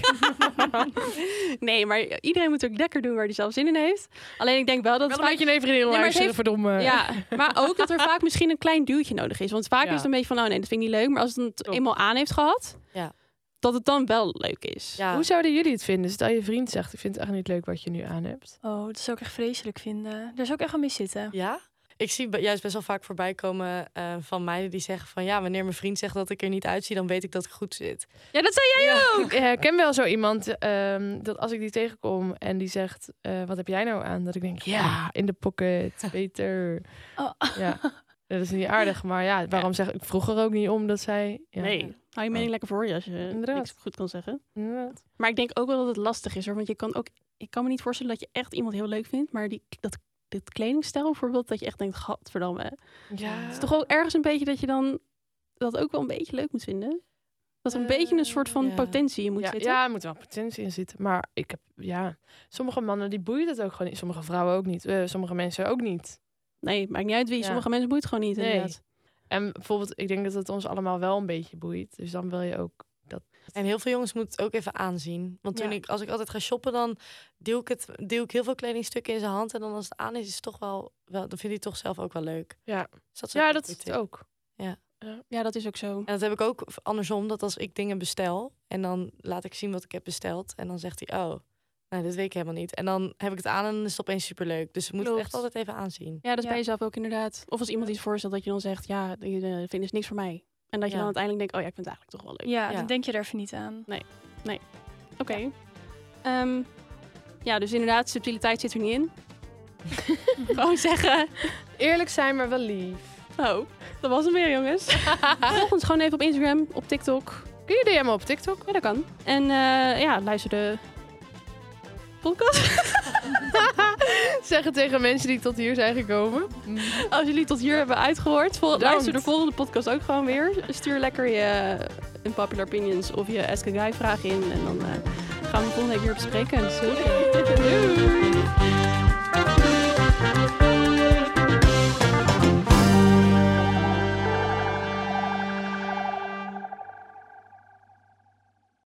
[SPEAKER 2] Nee, maar iedereen moet ook lekker doen waar hij zelf zin in heeft. Alleen ik denk wel dat
[SPEAKER 1] Wel een beetje een vriendin luisteren,
[SPEAKER 2] heeft-
[SPEAKER 1] verdomme.
[SPEAKER 2] Ja, maar ook dat er vaak misschien een klein duwtje nodig is. Want vaak
[SPEAKER 1] Ja.
[SPEAKER 2] is het een beetje van, oh nee, dat vind ik niet leuk. Maar als het het eenmaal aan heeft gehad,
[SPEAKER 6] Ja.
[SPEAKER 2] Dat het dan wel leuk is.
[SPEAKER 6] Ja.
[SPEAKER 1] Hoe zouden jullie het vinden? Stel je vriend zegt, ik vind het echt niet leuk wat je nu aan hebt.
[SPEAKER 5] Oh, dat zou ik echt vreselijk vinden. Daar zou ik echt aan mee zitten.
[SPEAKER 6] Ja? Ik zie juist best wel vaak voorbij komen eh, van meiden die zeggen van... ja, wanneer mijn vriend zegt dat ik er niet uitzie, dan weet ik dat ik goed zit.
[SPEAKER 2] Ja, dat zei jij ook.
[SPEAKER 1] Ik herken wel zo iemand ehm, dat als ik die tegenkom en die zegt, eh, wat heb jij nou aan? Dat ik denk, ja, in de pocket, beter.
[SPEAKER 5] Oh.
[SPEAKER 1] Ja, dat is niet aardig. Maar ja, waarom zeg ik vroeger ook niet om dat zij... Ja,
[SPEAKER 2] Nee, hou je mening lekker voor je als je
[SPEAKER 1] Inderdaad.
[SPEAKER 2] niks goed kan zeggen.
[SPEAKER 1] inderdaad.
[SPEAKER 2] Maar ik denk ook wel dat het lastig is hoor. Want je kan ook, ik kan me niet voorstellen dat je echt iemand heel leuk vindt. Maar die, dat, dit kledingstijl bijvoorbeeld, dat je echt denkt, gadverdamme.
[SPEAKER 1] Ja.
[SPEAKER 2] Het is toch ook ergens een beetje dat je dan dat ook wel een beetje leuk moet vinden. Dat er een beetje een soort van
[SPEAKER 6] ja.
[SPEAKER 2] potentie in moet
[SPEAKER 1] ja,
[SPEAKER 2] zitten.
[SPEAKER 1] ja, er moet wel potentie in zitten. Maar ik heb, ja, sommige mannen die boeien het ook gewoon niet. Sommige vrouwen ook niet. Eh, sommige mensen ook niet.
[SPEAKER 2] Nee, maakt niet uit wie.
[SPEAKER 1] Ja.
[SPEAKER 2] Sommige mensen boeit gewoon niet.
[SPEAKER 1] Nee.
[SPEAKER 2] Inderdaad.
[SPEAKER 1] En bijvoorbeeld, ik denk dat het ons allemaal wel een beetje boeit. Dus dan wil je ook dat.
[SPEAKER 6] En heel veel jongens moeten het ook even aanzien. Want toen
[SPEAKER 5] Ja.
[SPEAKER 6] ik, als ik altijd ga shoppen, dan duw ik, het, duw ik heel veel kledingstukken in zijn hand. En dan als het aan is, is het toch wel, wel dan vindt hij het toch zelf ook wel leuk.
[SPEAKER 1] Ja,
[SPEAKER 6] Dus dat is ook
[SPEAKER 1] ja dat is het ook.
[SPEAKER 2] Ja, dat is ook zo.
[SPEAKER 6] En dat heb ik ook andersom, dat als ik dingen bestel en dan laat ik zien wat ik heb besteld. En dan zegt hij, oh, nou, dit weet ik helemaal niet. En dan heb ik het aan en is het opeens superleuk. Dus we moeten het echt altijd even aanzien.
[SPEAKER 2] Ja, dat is
[SPEAKER 5] Ja.
[SPEAKER 2] bij jezelf ook inderdaad. Of als iemand iets voorstelt dat je dan zegt, ja, die uh, vinden is niks voor mij. En dat je
[SPEAKER 6] Ja.
[SPEAKER 2] dan uiteindelijk denkt, oh ja, ik vind het eigenlijk toch wel leuk.
[SPEAKER 5] Ja,
[SPEAKER 6] Ja.
[SPEAKER 5] dan denk je er even niet aan.
[SPEAKER 2] Oké. Ehm, ja, dus inderdaad, subtiliteit zit er niet in. Gewoon zeggen,
[SPEAKER 1] Eerlijk zijn, maar wel lief.
[SPEAKER 2] oh, dat was hem weer jongens. Volg ons gewoon even op Instagram, op TikTok.
[SPEAKER 1] Kun je DM op TikTok?
[SPEAKER 2] Ja, dat kan. En eh, ja, luister de podcast.
[SPEAKER 1] Zeg het tegen mensen die tot hier zijn gekomen.
[SPEAKER 2] Als jullie tot hier hebben uitgehoord, vol- luister de volgende podcast ook gewoon weer. Stuur lekker je unpopular opinions of je Ask a Guy vraag in. En dan eh, gaan we volgende week weer bespreken. Dus, Doei!